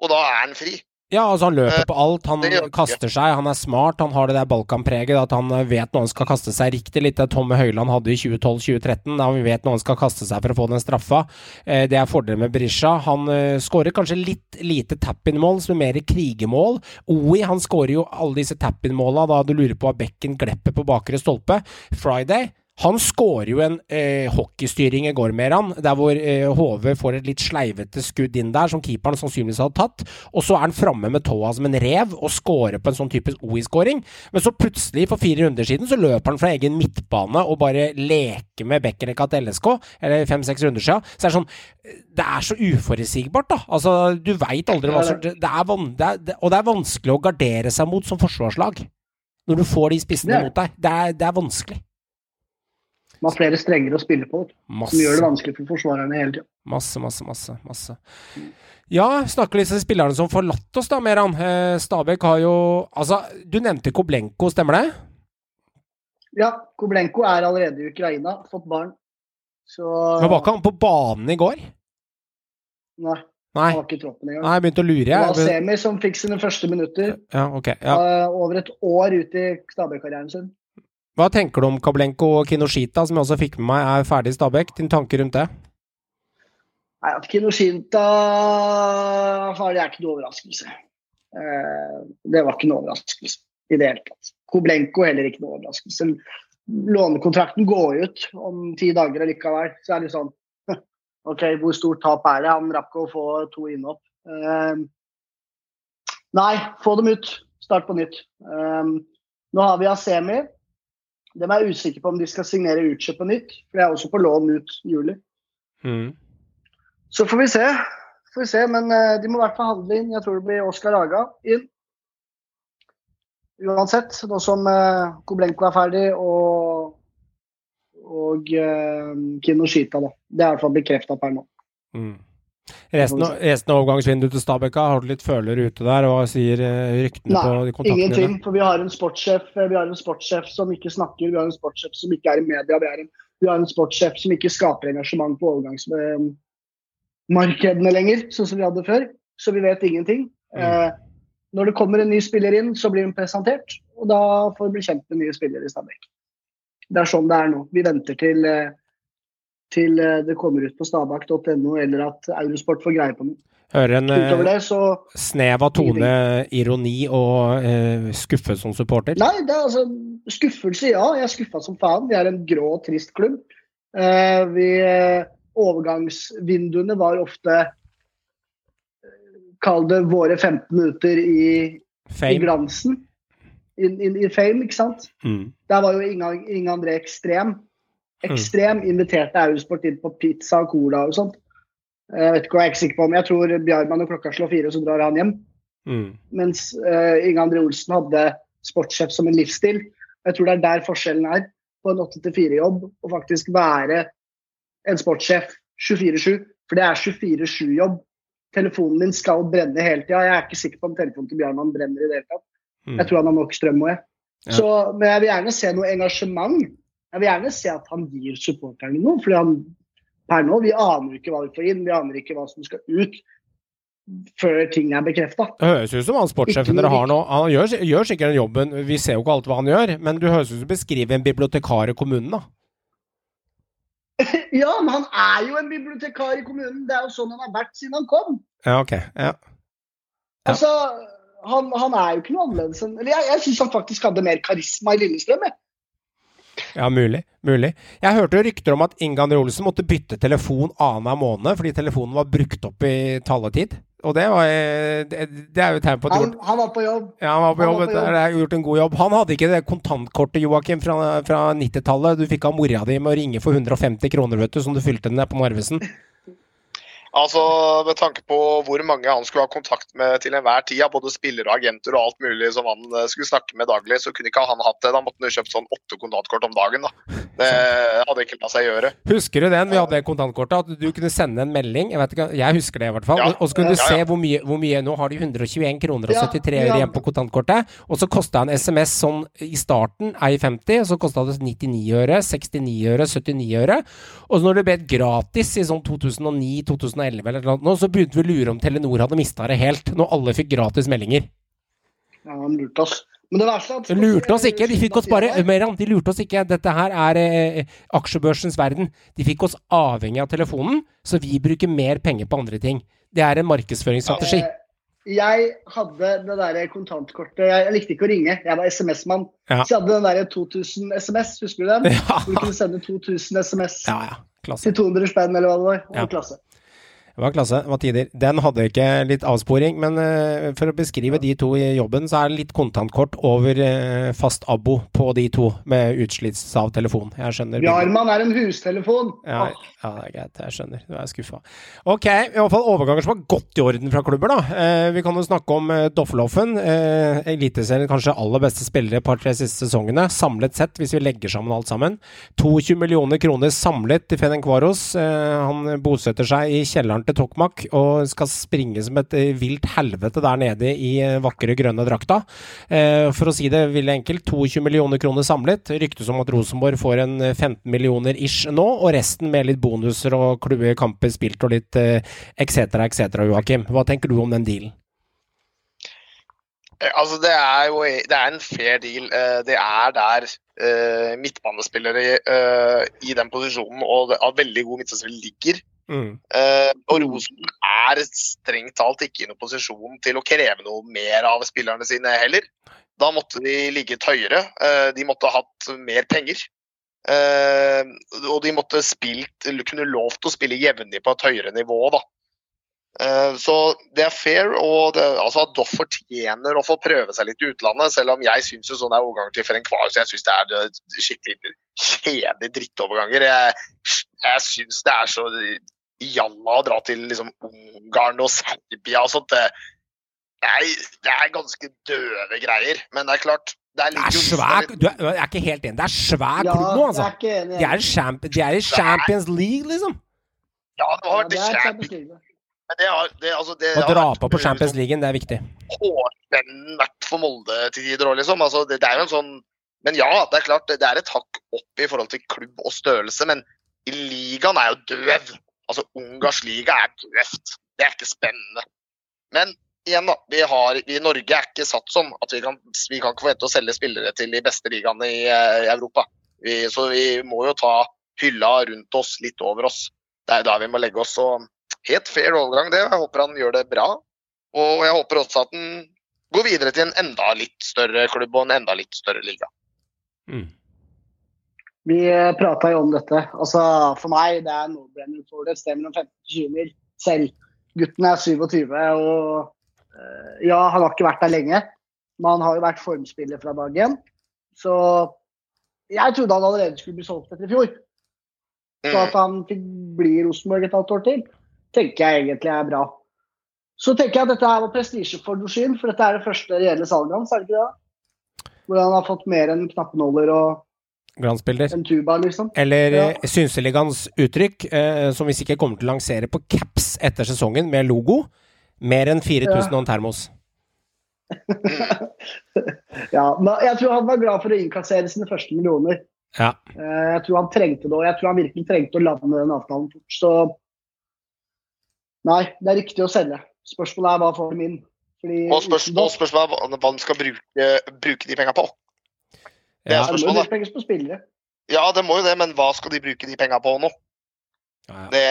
Og da er han fri. Ja, altså han løper på alt, han kaster seg, han er smart, han har det der Balkan-preget, at han eh, vet når han skal kaste seg riktig, litt det Tomme Høiland hadde i 2012-2013, da vi vet når han skal kaste seg for å få den straffa. Eh, det er fordelen med Berisha. Han eh, skårer kanskje litt lite tap-in-mål, som er mer krigemål. Oi, han skårer jo alle disse tap-in-måla da du lurer på hva bekken glepper på bakre stolpe. Friday han skårer jo en eh, hockeystyring i går med han, der hvor eh, HV får et litt sleivete skudd inn der, som keeperen sannsynligvis hadde tatt. Og så er han framme med tåa som en rev og scorer på en sånn typisk OI-scoring. Men så plutselig, for fire runder siden, så løper han fra egen midtbane og bare leker med Bekkerekka til LSK, eller fem-seks runder siden. Så det er sånn Det er så uforutsigbart, da. Altså, du veit aldri hva som det er, det er, Og det er vanskelig å gardere seg mot som forsvarslag. Når du får de spissene mot deg. Det er, det er vanskelig. Man har flere strenger å spille på, Masse. som gjør det vanskelig for forsvarerne hele tida. Masse, masse, masse. masse. Ja, snakker om spillerne som forlatt oss, da, Meran. Eh, Stabæk har jo Altså, du nevnte Koblenko, stemmer det? Ja, Koblenko er allerede i Ukraina, fått barn. Så Men var ikke han på banen i går? Nei, Nei. var ikke i troppen engang. Nei, jeg begynte å lure, Det var Semi som fikk sine første minutter. Ja, ok. Ja. eh, over et år ut i Stabæk-karrieren sin. Hva tenker du om Kablenko og Kinoshita, som jeg også fikk med meg er ferdig i Stabæk? Din tanke rundt det? Nei, At Kinoshinta ferdig er ikke noe overraskelse. Eh, det var ikke noe overraskelse i det hele tatt. Koblenko heller ikke noe overraskelse. lånekontrakten går ut om ti dager likevel, så er det sånn OK, hvor stort tap er det? Han rakk å få to innhopp. Uh, nei, få dem ut. Start på nytt. Um, nå har vi Asemi. Dem er jeg usikker på om de skal signere Uche på nytt, for det er også på lån ut i juli. Mm. Så får vi se. Får vi se, Men uh, de må i hvert fall handle inn. Jeg tror det blir Oskar Aga inn. Uansett, nå som uh, Koblenko er ferdig og, og uh, Kinoshita, da. Det er i hvert fall bekrefta per nå. Mm. Resten, resten av overgangsvinduet til Stabæk, har du litt følere ute der? og sier uh, ryktene Nei, på de kontaktene ingenting. For vi har en sportssjef vi har en sportssjef som ikke snakker, vi har en sportssjef som ikke er i media. Vi en, vi har en sportssjef som ikke skaper engasjement på overgangsmarkedene lenger, sånn som vi hadde før. Så vi vet ingenting. Mm. Eh, når det kommer en ny spiller inn, så blir den presentert. Og da får vi bli kjent med nye spillere i Stabæk. Det er sånn det er nå. Vi venter til, eh, til eh, det kommer ut på stabakk.no, eller at Eurosport får greie på den. Hører en uh, det så snev av tone, ironi og uh, skuffet som supporter? Nei, det er altså skuffelse, ja. Jeg er skuffa som faen. Vi er en grå og trist klubb. Eh, vi, eh, overgangsvinduene var ofte eh, Kall det våre 15 minutter i, i glansen. I, I fame, ikke sant. Mm. Der var jo Inge, Inge André ekstrem. Ekstrem. Inviterte Eurosport inn på pizza og cola og sånt. Jeg vet ikke hva jeg er ikke sikker på om Jeg tror Bjarman og klokka slår fire, så drar han hjem. Mm. Mens uh, Inge André Olsen hadde sportssjef som en livsstil. Jeg tror det er der forskjellen er på en 8-4-jobb å faktisk være en sportssjef 24-7. For det er 24-7-jobb. Telefonen din skal brenne hele tida. Jeg er ikke sikker på om telefonen til Bjarman brenner i det hele tatt. Mm. Jeg tror han har nok strøm òg, jeg. Ja. Så, men jeg vil gjerne se noe engasjement. Jeg vil gjerne se at han gir supporterne noe. fordi han per nå, vi aner ikke hva vi får inn, vi aner ikke hva som skal ut før ting er bekrefta. Det høres ut som han sportssjefen dere har nå. Han gjør, gjør sikkert den jobben, vi ser jo ikke alt hva han gjør, men du høres ut som du beskriver en bibliotekar i kommunen, da. Ja, men han er jo en bibliotekar i kommunen. Det er jo sånn han har vært siden han kom. Ja, ok. Ja. Ja. Altså, han, han er jo ikke noe annerledes enn Eller jeg, jeg syns han faktisk hadde mer karisma i Lillestrøm. Jeg. Ja, mulig. Mulig. Jeg hørte rykter om at Inge André Olsen måtte bytte telefon annenhver måned fordi telefonen var brukt opp i taletid. Og det, var, eh, det, det er jo et tegn på at Han, han var på jobb. ja, han var på han jobb. var på jobb. Det er gjort en god jobb. Han hadde ikke det kontantkortet Joakim, fra, fra 90-tallet. Du fikk av mora di med å ringe for 150 kroner, vet du, som du fylte den ned på Narvesen. Altså, Med tanke på hvor mange han skulle ha kontakt med til enhver tid, både spillere og agenter og alt mulig som han eh, skulle snakke med daglig, så kunne ikke han hatt det. Da måtte han jo kjøpt sånn åtte kontantkort om dagen. da. Det hadde ikke latt seg gjøre. Husker du den? Vi hadde kontantkortet. At du kunne sende en melding. Jeg vet ikke, jeg husker det i hvert fall. Ja. Og så kunne du Ja, ja. se hvor mye, hvor mye Nå har de 121 kroner og 73 øre ja. igjen på kontantkortet. Og så kosta en SMS sånn i starten, ei 50, og så kosta det 99 øre, 69 øre, 79 øre. Og så når det ble gratis i sånn 2009-2011 eller noe, nå, så begynte vi å lure om Telenor hadde mista det helt. Når alle fikk gratis meldinger. Ja, de lurte oss. Men det verste er at De lurte oss ikke, de fikk oss bare Meran, de lurte oss ikke. Dette her er eh, aksjebørsens verden. De fikk oss avhengig av telefonen, så vi bruker mer penger på andre ting. Det er en markedsføringsstrategi. Ja, Jeg hadde det der kontantkortet Jeg, likte ikke å ringe, jeg var SMS-mann. Ja. Så jeg hadde den der 2000 SMS, husker du den? Ja. Du kunne sende 2000 SMS Ja, ja. Til 200 spenn, eller hva det var. Ja. klasse. Det var klasse, det var tider. Den hadde ikke litt avsporing, men uh, for å beskrive de to i jobben, så er det litt kontantkort over uh, fast abo på de to, med utslits av telefon. Jeg skjønner. Bjarmann er en hustelefon. Ja, ja, det er greit. Jeg skjønner. Du er skuffa. Ok, i hvert fall overganger som var godt i orden fra klubber, da. Uh, vi kan jo snakke om uh, Doffelhoffen. Uh, Eliteserien kanskje aller beste spillere et par-tre siste sesongene, samlet sett, hvis vi legger sammen alt sammen. 22 millioner kroner samlet til Fenencvaros. Eh, han bosetter seg i kjelleren til Tokmak og skal springe som et eh, vilt helvete der nede i eh, vakre, grønne drakta. Eh, for å si det veldig enkelt, 22 millioner kroner samlet. Ryktes om at Rosenborg får en eh, 15 millioner ish nå, og resten med litt bonuser og klubbe kamper spilt og litt etc., etc., Joakim. Hva tenker du om den dealen? Altså, det er jo det er en fair deal. Det er der midtbanespillere i den posisjonen og av veldig gode midtbanespillere ligger. Mm. Eh, og Rosen er strengt talt ikke i noen posisjon til å kreve noe mer av spillerne sine heller. Da måtte de ligget høyere. Eh, de måtte ha hatt mer penger. Eh, og de måtte spilt, kunne lovt å spille jevnlig på et høyere nivå. da. Så det er fair, og det, altså at Doff fortjener å få prøve seg litt i utlandet. Selv om jeg syns er overganger til Ferencvaros jeg synes det er skikkelig kjedelige drittoverganger. Jeg, jeg syns det er så jalla å dra til liksom Ungarn og Serbia og sånt. Det, det, er, det er ganske døve greier. Men det er klart Det er jo svær Du er, jeg er ikke helt enig. Det er svær Ja, klubb nå, altså. er. De er, de er i Champions League, liksom. Ja, det har vært ja, det er. Champions League. Men det har, det, altså, det Å dra på på Champions liksom League, det er viktig. hårvennen vært for Molde til tider òg, liksom. Altså, det, det er jo en sånn Men ja, det er klart det, det er et hakk opp i forhold til klubb og størrelse, men i ligaen er jo døv. Altså, Ungarsk liga er døvt. Det er ikke spennende. Men igjen, da. Vi har, vi i Norge er ikke satt sånn at vi kan, vi kan ikke forvente å selge spillere til de beste ligaene i, eh, i Europa. Vi, så vi må jo ta hylla rundt oss litt over oss. Det er da vi må legge oss. Og helt fair overgang, det. Jeg håper han gjør det bra. Og jeg håper også at han går videre til en enda litt større klubb og en enda litt større liga. Mm. Vi prata jo om dette. Altså, for meg det er no-brainer for det. stemmer sted mellom 15 og 20 mil selv. Gutten er 27 og eh, ja, han har ikke vært der lenge. Men han har jo vært formspiller fra dag én. Så jeg trodde han allerede skulle bli solgt etter i fjor. Så at han fikk bli i Rosenborg et halvt år til, tenker jeg egentlig er bra. Så tenker jeg at dette her var prestisje for Dushin, for dette er det første reelle salget hans, er det ikke det? Hvor han har fått mer enn knappenåler og Glansbilder. en tuba, liksom. Eller Ja. Synseligans uttrykk, eh, som vi sikkert kommer til å lansere på caps etter sesongen, med logo. Mer enn 4000 og en termos. Ja, men jeg tror han var glad for å innkassere sine første millioner. Ja. Eh, Jeg tror han trengte det, og jeg tror han virkelig trengte å lande den avtalen fort. Så nei, det er riktig å selge. Spørsmålet er hva får min. Fordi Og spørs, og spørsmålet er hva han skal bruke, bruke de penga på. Det er Ja. er det må jo spørsmålet. på spillere. Ja, det må jo det, men hva skal de bruke de penga på nå? Ja, ja. Det,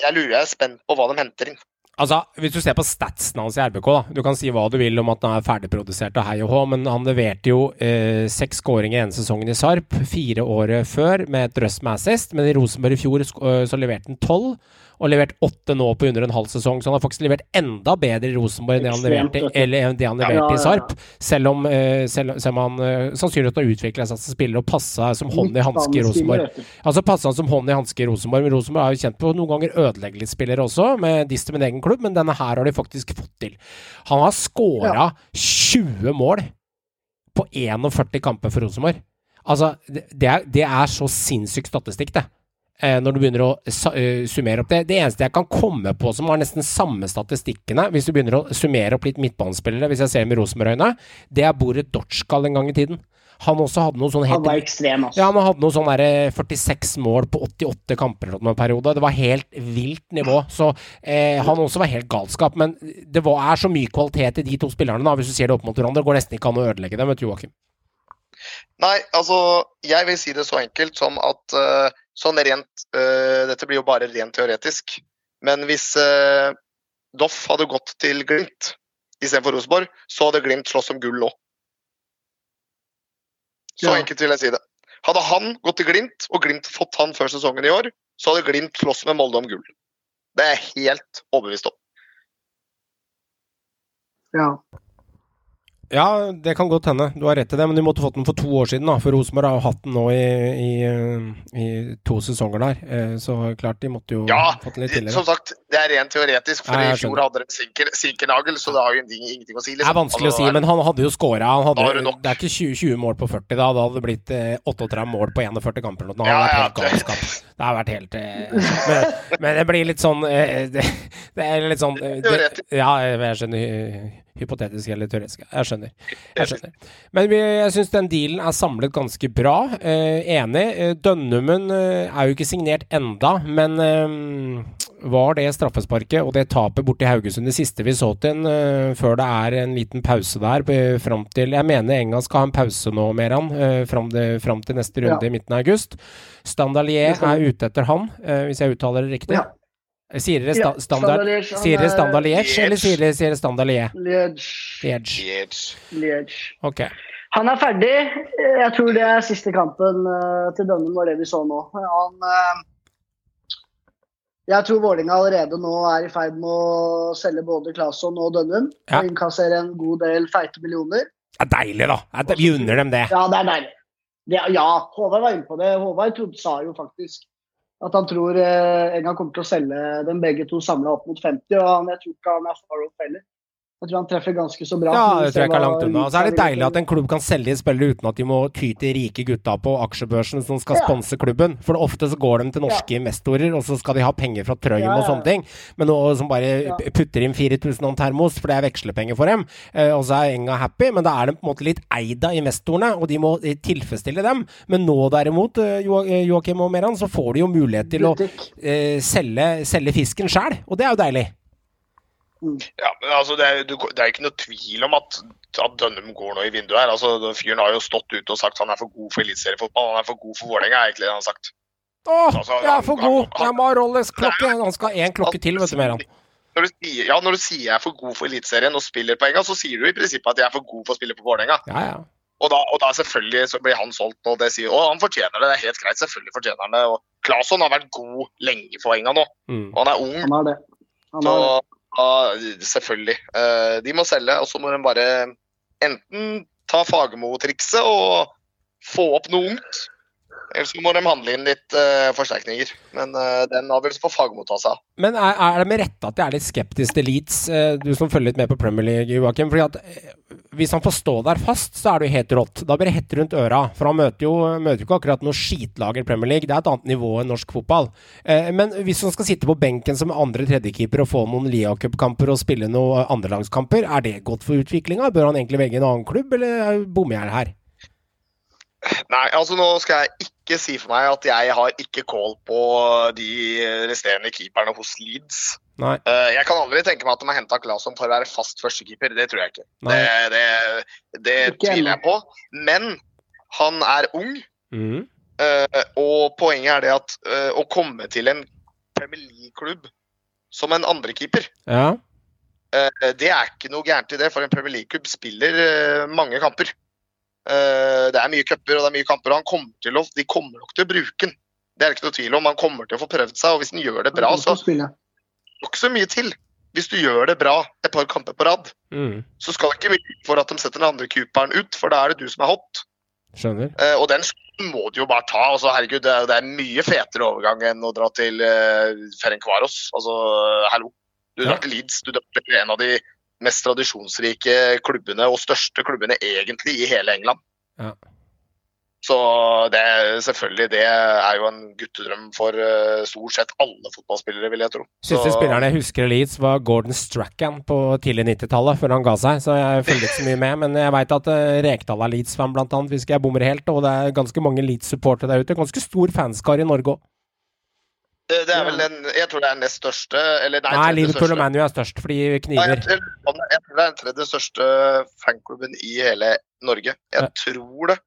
jeg lurer, jeg er spent på hva de henter inn. Altså, Hvis du ser på statsen hans i RBK, da. Du kan si hva du vil om at han er ferdigprodusert og hei og hå, men han leverte jo eh, seks skåringer ene sesongen i Sarp, fire året før med et drøss med assist. Men i Rosenborg i fjor øh, så leverte han tolv, og levert åtte nå på under en halv sesong. Så han har faktisk levert enda bedre i Rosenborg enn det han leverte, eller det han Ja, ja, ja, i. Sarp. Selv om, eh, selv, selv om han eh, sannsynligvis har utvikla seg som spiller og passa som hånd i hanske i Rosenborg. Altså passa han som hånd i hanske i Rosenborg, men Rosenborg er jo kjent på noen ganger ødelegge litt spillere også, med dist min egen klubb, men denne her har de faktisk fått til. Han har scora 20 mål på 41 kamper for Rosenborg. Altså, det, det, er, det er så sinnssyk statistikk, det. Eh, når du begynner å eh, summere opp det. Det eneste jeg kan komme på som har nesten samme statistikkene, hvis du begynner å summere opp litt midtbanespillere, hvis jeg ser med Rosenborg-øyne, det er Boret Dortskal en gang i tiden. Han også hadde noe sånn Han var ekstrem, altså. ja, han hadde noe sånn derre 46 mål på 88 kamper eller noe periode. Det var helt vilt nivå. Så eh, han også var helt galskap. Men det var, er så mye kvalitet i de to spillerne, da, hvis du ser det opp mot hverandre. Det går nesten ikke an å ødelegge dem, vet du, Joakim. Nei, altså, jeg vil si det så enkelt som at eh, sånn rent uh, Dette blir jo bare rent teoretisk. Men hvis uh, Doff hadde gått til Glimt istedenfor Rosenborg, så hadde Glimt slåss om gull òg. Så Ja. enkelt vil jeg si det. Hadde han gått til Glimt, og Glimt fått han før sesongen i år, så hadde Glimt slåss med Molde om gull. Det er jeg helt overbevist om. Ja. Ja, det kan godt hende. Du har rett i det, men du måtte fått den for to år siden, da. For Rosenborg har hatt den nå i, i, eh, i to sesonger der. Eh, Så klart, de måtte jo Ja, fått den litt tidligere. Ja, Som sagt, det er rent teoretisk, for Ja, i fjor hadde de sinker- sinkernagel, så det har jo ingenting, ingenting å si. Det Liksom. er vanskelig å Altså, si, men han hadde jo scora. Det er ikke 20, 20 mål på 40 da. Da hadde det blitt eh, 38 mål på 41 kamper. Nå. Det Ja, ja, galskap. Det har vært helt eh, men, men det blir litt sånn eh, det, det er litt sånn eh, det, Ja, jeg skjønner. Hy- Hypotetisk eller teoretisk. Jeg skjønner. Jeg skjønner. Men vi, jeg syns den dealen er samlet ganske bra. Eh, enig. Dønnummen Dønnumen eh, er jo ikke signert enda, men eh, var det straffesparket og det tapet borti Haugesund det siste vi så til en, eh, før det er en liten pause der eh, fram til Jeg mener Enga skal ha en pause nå, Meran, eh, fram, til neste runde Ja. i midten av august. Standalier er ute etter han, eh, hvis jeg uttaler det riktig. Ja. Sier dere sta Ja, standard, Standard Liège, sier dere er- standard Liège, eller sier dere, sier dere standard Liège? Liège. Ok. Han er ferdig. Jeg tror det er siste kampen eh, til Dønnen var det vi så nå. Han eh, Jeg tror Vålinga allerede nå er i ferd med å selge både Claesson og Dønnum. Ja. Og innkassere en god del feite millioner. Det er deilig, da. Er- Vi unner dem det. Ja, det er deilig. Det, ja, Håvard var inne på det. Håvard trodde, sa jo faktisk at han tror eh, en gang kommer til å selge dem begge to samla opp mot 50. Og han, jeg tror ikke han er far off heller. Jeg tror han treffer ganske så bra. Ja, det tror jeg ikke er langt unna. Så er det deilig at en klubb kan selge spillere uten at de må ty til rike gutta på aksjebørsen som skal Ja. sponse klubben. For ofte så går de til norske investorer, og så skal de ha penger fra Trøim Ja, og ja. sånne ting. Men nå som bare Ja. putter inn 4000 om termos, for det er vekslepenger for dem, eh, og så er Enga happy, men da er de på en måte litt eid av investorene, og de må eh, tilfredsstille dem. Men nå derimot, eh, Jo- Joakim og Meran, så får de jo mulighet til å eh, selge, selge fisken sjæl, og det er jo deilig. Ja, men altså, det, er, du, det er ikke noe tvil om at, at Dønnum går nå i vinduet her. Altså, den Fyren har jo stått ute og sagt han er for god for eliteseriefotball. Han er for god for Vålerenga, er egentlig det han har sagt. Å, Altså, jeg er for han- god! han- Jeg må ha Rolex-klokke! Han skal ha én klokke til, vet du, Meran. Når du, sier, ja, når du sier jeg er for god for Eliteserien og spiller på Enga, så sier du i prinsippet at jeg er for god for å spille på Vålerenga. Ja, ja. Og da, og da selvfølgelig så blir han solgt, og det sier Og han fortjener det, det er helt greit. Selvfølgelig fortjener han det. Og Claesson har vært god lenge for Enga nå, Mm. og han er ung. Han er det. Han Så det. Ja, selvfølgelig. Eh, de må selge, og så må de bare enten ta Fagermo-trikset og få opp noe ungt. Eller så må de handle inn litt uh, forsterkninger. Men uh, den avgjørelsen får Fagermo ta seg av. Men er, er det med rette at jeg er litt skeptisk til Leeds, uh, du som følger litt med på Premier League, Joakim? Fordi at hvis han får stå der fast, så er det jo helt rått. Da blir det hett rundt øra. For han møter jo, møter jo ikke akkurat noe skitlag i Premier League. Det er et annet nivå enn norsk fotball. Men hvis han skal sitte på benken som andre-tredjekeeper og få noen Lia Cup-kamper og spille noen andrelagskamper, er det godt for utviklinga? Bør han egentlig velge en annen klubb, eller bommer jeg her? Nei, altså nå skal jeg ikke si for meg at jeg har ikke kål på de resterende keeperne hos Leeds. Nei. Eh, jeg kan aldri tenke meg at de har henta Claesson for å være fast førstekeeper. Det tror jeg ikke. Nei. Det, det, det tviler jeg på. Men han er ung, Mm. eh, og poenget er det at eh, å komme til en Premier League-klubb som en andrekeeper Ja. Eh, Det er ikke noe gærent i det, for en Premier League-klubb spiller mange kamper. Eh, Det er mye cuper og det er mye kamper, og han kommer til å, de kommer nok til å bruke den. Det er det ikke noe tvil om. Han kommer til å få prøvd seg, og hvis han gjør det bra, så ikke så mye til. Hvis du gjør det bra et par kamper på rad, Mm. så skal det ikke mye for at de setter den andre cooperen ut, for da er det du som er hot. Skjønner. Eh, og den må du jo bare ta. Altså, herregud, det er, det er mye fetere overgang enn å dra til eh, Ferencvaros. Altså, hallo. Du Ja. drar til Leeds. Du drar til en av de mest tradisjonsrike klubbene og største klubbene egentlig i hele England. Ja. Så det selvfølgelig, det er jo en guttedrøm for uh, stort sett alle fotballspillere, vil jeg tro. Siste spilleren jeg husker Leeds, var Gordon Strachan på tidlig 90-tallet, før han ga seg. Så jeg følger ikke så mye med. Men jeg veit at uh, Rekdal er Leeds-fan, blant annet, hvis ikke jeg bommer helt. Og det er ganske mange Leeds-supportere der ute. Ganske stor fanskar i Norge òg. Det, det er vel den Jeg tror det er nest største eller nei, Nei, Liverpool og ManU er størst, fordi de Nei, kniver. jeg, tror- jeg tror det er den tredje største fanklubben i hele Norge. Jeg Ja. tror det,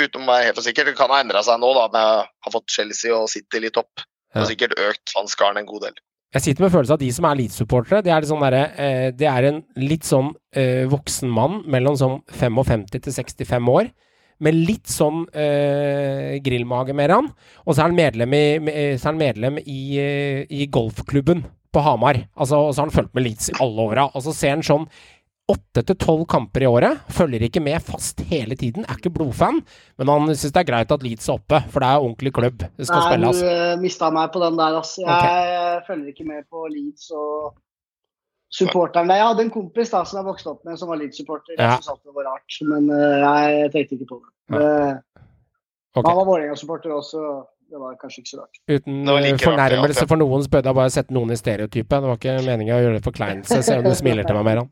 uten å være helt for sikker. Det kan ha endra seg nå, da, med å ha fått Chelsea og City litt opp. Det har sikkert økt fanskaren en god del. Jeg sitter med følelsen av at de som er Leeds-supportere, det sånn eh, Det er en litt sånn eh, voksen mann mellom sånn 55 til 65 år. Med litt sånn eh, grillmage mer han. Og så er han medlem i, med- så han medlem i, eh, i golfklubben på Hamar. Altså, og så har han fulgt med Leeds i alle åra. Og så ser han sånn åtte til tolv kamper i året. Følger ikke med fast hele tiden. Er ikke blodfan. Men han syns det er greit at Leeds er oppe, for det er ordentlig klubb. Det skal Nei, spilles. du uh, mista meg på den der, altså. Jeg følger ikke med på Leeds og supporteren der. Jeg hadde en kompis da som jeg vokste opp med, som var Leeds-supporter. Jeg Ja. syntes det var rart, men uh, jeg tenkte ikke på det. Eh, okay. Han var Vålerenga-supporter også. Det var kanskje ikke så rart. Uten like eh, fornærmelse rart, ja. for noen, så jeg bare sette noen i stereotype. Det var ikke meninga å gjøre det forkleinelse, selv om du smiler til meg, Meran.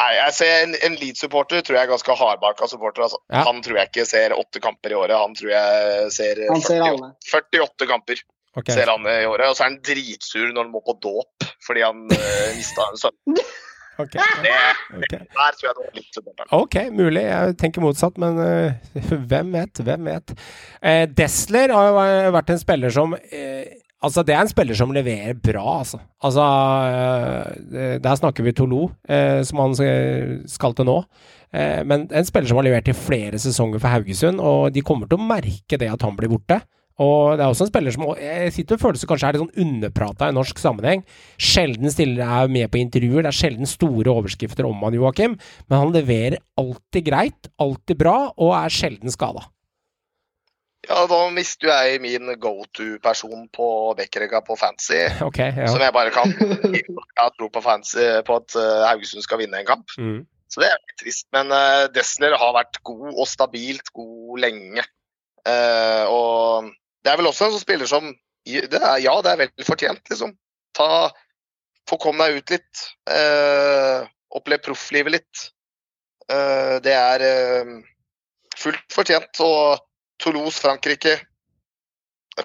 Nei, jeg ser En, en Leeds-supporter tror jeg er ganske hardbarka supporter. Altså. Ja. Han tror jeg ikke ser åtte kamper i året. Han tror jeg ser, Han ser 48, 48 kamper Ok. ser han i året. Og så er han dritsur når han må på dåp fordi han uh, mista en sønn. Ok. Det, okay. der tror jeg det var litt supporteren. Ok, mulig. Jeg tenker motsatt, men uh, hvem vet? Hvem vet? Uh, Desler har jo vært en spiller som uh, Altså, det er en spiller som leverer bra, altså. Altså, Der snakker vi Tolo, eh, som han skal- til nå. Eh, men en spiller som har levert i flere sesonger for Haugesund, og de kommer til å merke det at han blir borte. Og det er også en spiller som jeg sitter og føler seg kanskje er litt sånn underprata i norsk sammenheng. Sjelden stiller er med på intervjuer, det er sjelden store overskrifter om han, Joakim. Men han leverer alltid greit, alltid bra, og er sjelden skada. Ja, da mister jeg min go to-person på backrekka på fancy. Okay, ja. Som jeg bare kan. Jeg tror på fancy på at eh, Haugesund skal vinne en kamp. Mm. Så det er litt trist. Men Dessler Desler har vært god og stabilt god lenge. Eh, og det er vel også en sånn spiller som det er, Ja, det er veldig fortjent, liksom. Ta, få komme deg ut litt. Eh, Oppleve profflivet litt. Eh, det er eh, fullt fortjent. Og Toulouse, Frankrike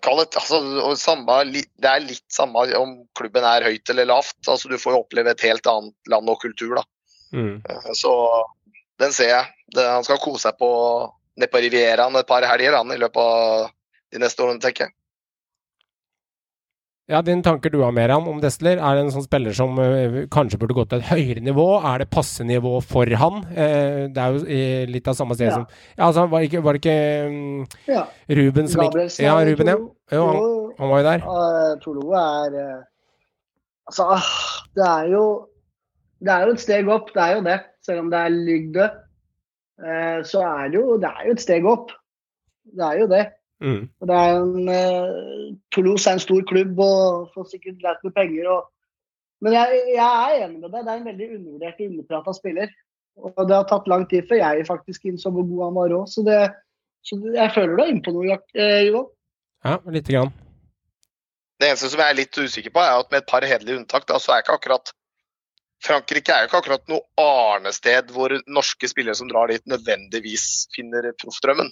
Kall det, altså, samme, det er litt samme om klubben er høyt eller lavt. altså Du får jo oppleve et helt annet land og kultur. da. Mm. Eh, Så den ser jeg. Det, han skal kose seg på nede på Rivieraen et par helger han, i løpet av de neste årene, tenker jeg. Ja, Dine tanker du har, Meran, om Destler. Er det en sånn spiller som uh, kanskje burde gått til et høyere nivå? Er det passe nivå for han? Uh, det er jo i litt av samme sted Ja. som Ja, altså, var det ikke, var det ikke um, Ja. Ruben som gikk Ja, Ruben, ja. Jo, han, han var jo der. Uh, Tolo er Altså, ah, det er jo Det er jo et steg opp, det er jo det. Selv om det er Lygde, eh, så er det jo Det er jo et steg opp. Det er jo det. Mm. Og det er en, eh, Toulouse er en stor klubb og får sikkert greit med penger. Og, men jeg, jeg er enig med deg. Det er en veldig undervurdert og underprata spiller. Og det har tatt lang tid før jeg faktisk innså hvor god han var òg. Så, det, så det, jeg føler du er innpå noe, eh, Johan. Ja, lite grann. Det eneste som jeg er litt usikker på, er at med et par hederlige unntak, da, så er ikke akkurat Frankrike er jo ikke akkurat noe arnested hvor norske spillere som drar dit, nødvendigvis finner proffdrømmen.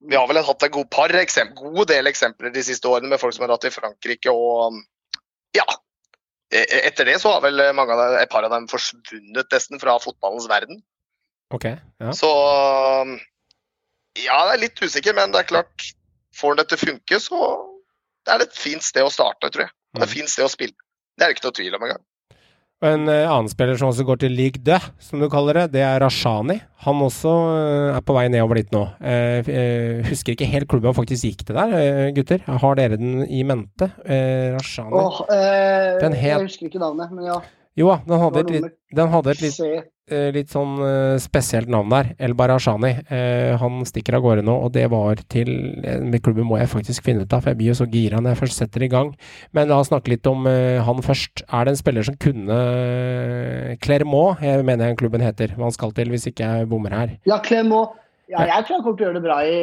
Vi har vel hatt en god par eksempler, god del eksempler de siste årene med folk som har dratt til Frankrike og ja. e- Etter det så har vel mange av dem, et par av dem forsvunnet nesten fra fotballens verden. Okay, Ja. Så ja, det er litt usikker, men det er klart Får han det til å funke, så det er det et fint sted å starte, tror jeg. Og det er et fint sted å spille. Det er det ikke noe tvil om engang. Og En eh, annen spiller som også går til league de, som du kaller det, det er Rashani. Han også eh, er på vei nedover dit nå. F- eh, husker ikke helt klubben han faktisk gikk til der, gutter. Har dere den i mente? Rashani? Åh, Den het- Jeg husker ikke navnet, men ja. Jo da, den hadde et, den hadde et litt, eh, litt sånn eh, spesielt navn der. El Barashani. Eh, han stikker av gårde nå, og det var til Med klubben må jeg faktisk finne ut av, for jeg blir jo så gira når jeg først setter i gang. Men la oss snakke litt om han først. Er det en spiller som kunne Clermont, jeg mener jeg klubben heter, hva han skal til, hvis ikke jeg bommer her. Ja, Clermont. Ja, jeg tror han kommer til å gjøre det bra i,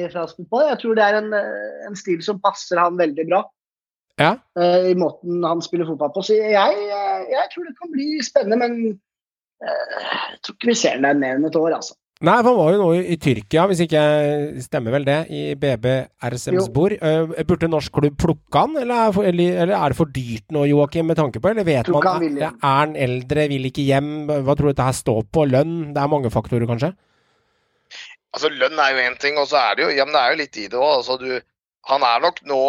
i fransk fotball. Jeg tror det er en, en stil som passer han veldig bra. Ja. eh, I måten han spiller fotball på. Så jeg, jeg, jeg tror det kan bli spennende, men eh, jeg tror ikke vi ser ham der mer enn et år, altså. Nei, for han var jo nå i, i Tyrkia, hvis ikke jeg stemmer vel det, i BB Ersemsbor. Uh, burde norsk klubb plukke han, eller er, for, eller, eller er det for dyrt nå, Joakim, med tanke på? Eller vet Plukka man er, hjem. er han eldre, vil ikke hjem? Hva tror du dette her står på? Lønn? Det er mange faktorer, kanskje? Altså, Lønn er jo én ting, og så er det jo ja, men det er jo litt i det òg. Altså, du- han er nok nå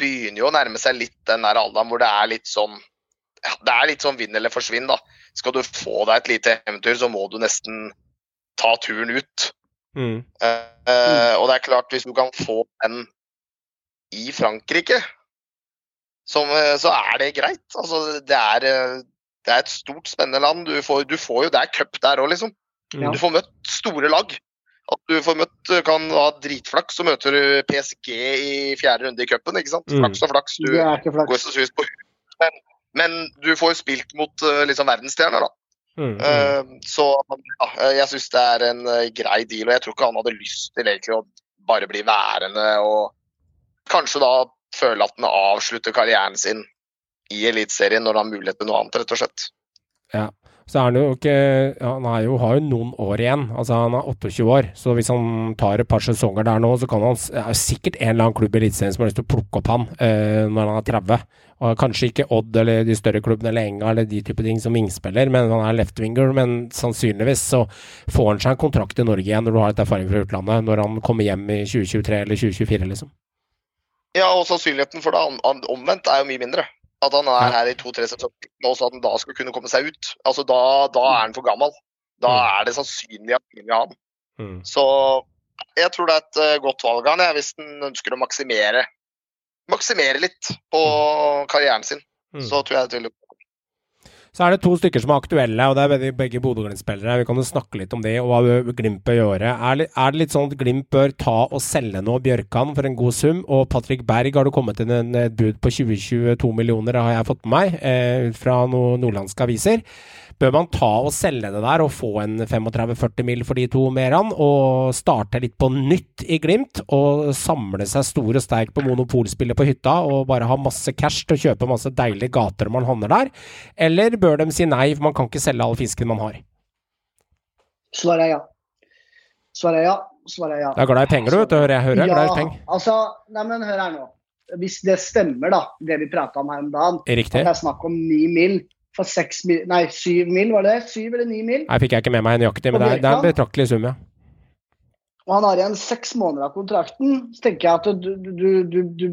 Begynner jo å nærme seg litt den der alderen hvor det er litt sånn ja, Det er litt sånn vinn eller forsvinn, da. Skal du få deg et lite eventyr, så må du nesten ta turen ut. Mm. Eh, og det er klart, hvis du kan få den i Frankrike, som, eh, så er det greit. Altså, det er, det er et stort, spennende land. Du får, du får jo, Det er cup der òg, liksom. Ja. Du får møtt store lag. At du får møtt, kan ha dritflaks, så møter du PSG i fjerde runde i cupen. ikke sant? Mm. Flaks og flaks. Du Det er ikke går flaks. så sus på. Men, men du får jo spilt mot eh, liksom verdensstjerner, da. Mm. Mm. Eh, Så ja, jeg syns det er en eh, grei deal, og jeg tror ikke han hadde lyst til egentlig å bare bli værende og kanskje da føle at han avslutter karrieren sin i Eliteserien når han har mulighet til noe annet, rett og slett. Så er han jo ikke Han jo, har jo noen år igjen. Altså Han er 28 år, så hvis han tar et par sesonger der nå, så kan han Det er sikkert en eller annen klubb i Eliteserien som har lyst til å plukke opp han eh, når han er 30. Og Kanskje ikke Odd eller de større klubbene eller Enga eller de type ting som vingspiller, men han er left-winger. Men sannsynligvis så får han seg en kontrakt i Norge igjen når du har et erfaring fra utlandet, når han kommer hjem i 2023 eller 2024, liksom. Ja, og sannsynligheten for det om- om- omvendt er jo mye mindre. At han er her i to-tre sesonger så at han da skal kunne komme seg ut. Altså, Da, da er han for gammel. Da Mm. er det sannsynlig at han vil ha han. Mm. Så jeg tror det er et eh, godt valg av han, hvis han ønsker å maksimere maksimere litt på karrieren sin. Mm. Så tror jeg det vil Så er det to stykker som er aktuelle, og det er begge- begge Bodø-Glimt-spillere. Vi kan jo snakke litt om det, og hva Glimt bør gjøre. Er, det- litt sånn at Glimt bør ta og selge nå Bjørkan for en god sum? Og Patrick Berg har det kommet inn en, et bud på 20-22 millioner, har jeg fått med meg, eh, fra noen nordlandske aviser. Bør man ta og selge det der og få en 35-40 mil for de to merene, og starte litt på nytt i Glimt, og samle seg stor og sterk på monopolspillet på hytta, og bare ha masse cash til å kjøpe masse deilige gater man handler der? Eller bør de si nei, for man kan ikke selge all fisken man har? Svaret er ja. Svaret er ja. Svaret er ja. Du er glad i penger, du, vet du. Hører jeg hører er glad i penger. altså, nei, men hør her nå. Hvis det stemmer, da, det vi prata om her om dagen, Riktig. at det er snakk om ni mil for seks mil Nei, syv mil, var det? Syv eller ni mil? Nei, fikk jeg ikke med meg nøyaktig, men det er, det er en betraktelig sum, ja. Og han har igjen seks måneder av kontrakten, så tenker jeg at du, du, du, du,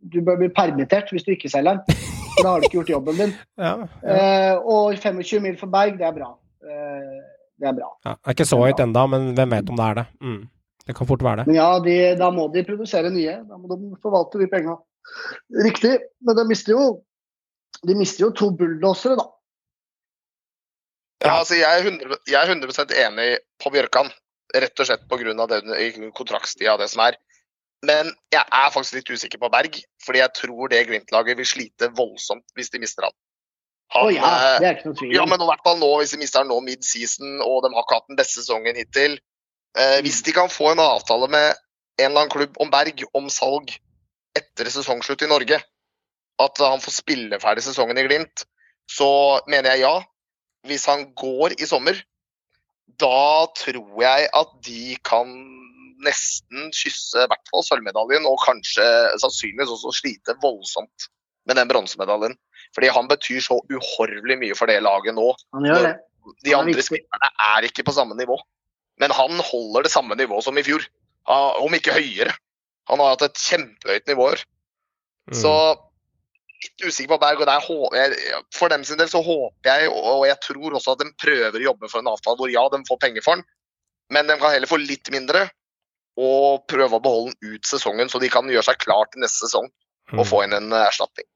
du, bør bli permittert hvis du ikke selger den. Da har du ikke gjort jobben din. Ja, Eh, og 25 mil for Berg, det er bra. Eh, det er bra. ja. Det er ikke så høyt enda, men hvem vet om det er det. Mm. Det kan fort være det. Men ja, de, da må de produsere nye. Da må de forvalte de penga. Riktig. Men de mister jo de mister jo to bulldosere, da. Ja, altså jeg er 100, jeg er 100% enig på Bjørkan, rett og slett pga. kontraktstida og det som er. Men jeg er faktisk litt usikker på Berg, fordi jeg tror det Glimt-laget vil slite voldsomt hvis de mister han. Å oh, ja, eh, det er ikke noe tvil ja, men i hvert fall nå, hvis de mister han nå mid-season, og de har ikke hatt den beste sesongen hittil. Eh, hvis de kan få en avtale med en eller annen klubb om Berg, om salg etter sesongslutt i Norge, at han får spille ferdig sesongen i Glimt, så mener jeg ja. Hvis han går i sommer, da tror jeg at de kan nesten kysse i hvert fall sølvmedaljen, og kanskje sannsynligvis også slite voldsomt med den bronsemedaljen. Fordi han betyr så uhorvelig mye for det laget nå. Han gjør det. De Han andre spillerne er ikke på samme nivå. Men han holder det samme nivået som i fjor, om ikke høyere. Han har hatt et kjempehøyt nivå i år. Mm. Litt usikker på Berg. og der For dem sin del så håper jeg, og jeg tror også at de prøver å jobbe for en avtale hvor ja, de får penger for den, men de kan heller få litt mindre og prøve å beholde den ut sesongen, så de kan gjøre seg klar til neste sesong og Mm. få inn en eh, erstatning.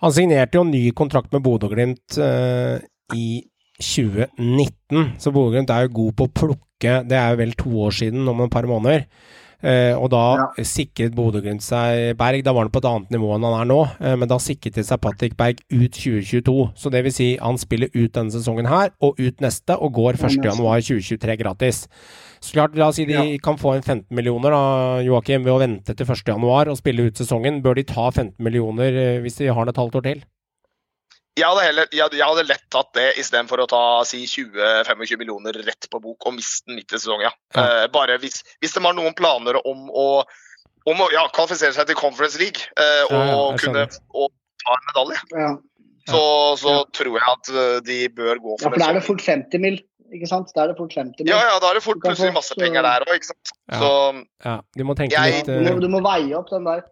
Han signerte jo ny kontrakt med Bodø-Glimt uh, i 2019, så Bodø-Glimt er jo god på å plukke Det er jo vel to år siden, om et par måneder. Eh, og da sikret Bodø-Glimt seg Berg. Da var han på et annet nivå enn han er nå, eh, men da sikret de seg Patrick Berg ut 2022. Så det vil si han spiller ut denne sesongen her, og ut neste, og går 1.1.2023 gratis. Så klart, La oss si de kan få en 15 millioner da, Joakim, ved å vente til 1.1 og spille ut sesongen. Bør de ta 15 millioner eh, hvis de har den et halvt år til? Jeg hadde, heller, jeg, jeg hadde lett tatt det istedenfor å ta si 20-25 millioner rett på bok og miste den midt i sesongen. Ja. Ja. Eh, bare hvis, hvis de har noen planer om å, om å ja, kvalifisere seg til Conference League eh, og Ja, ja, kunne og ta en medalje, Ja. så, så Ja. tror jeg at eh, de bør gå ja, for for da er det fort 50 mil. Ikke sant? Da er det fort 50 mil. Ja, ja, da er det fort plutselig masse penger der òg, ikke sant. Ja. Så Ja, Du, må tenke Jeg- litt Du må, du må veie opp den der.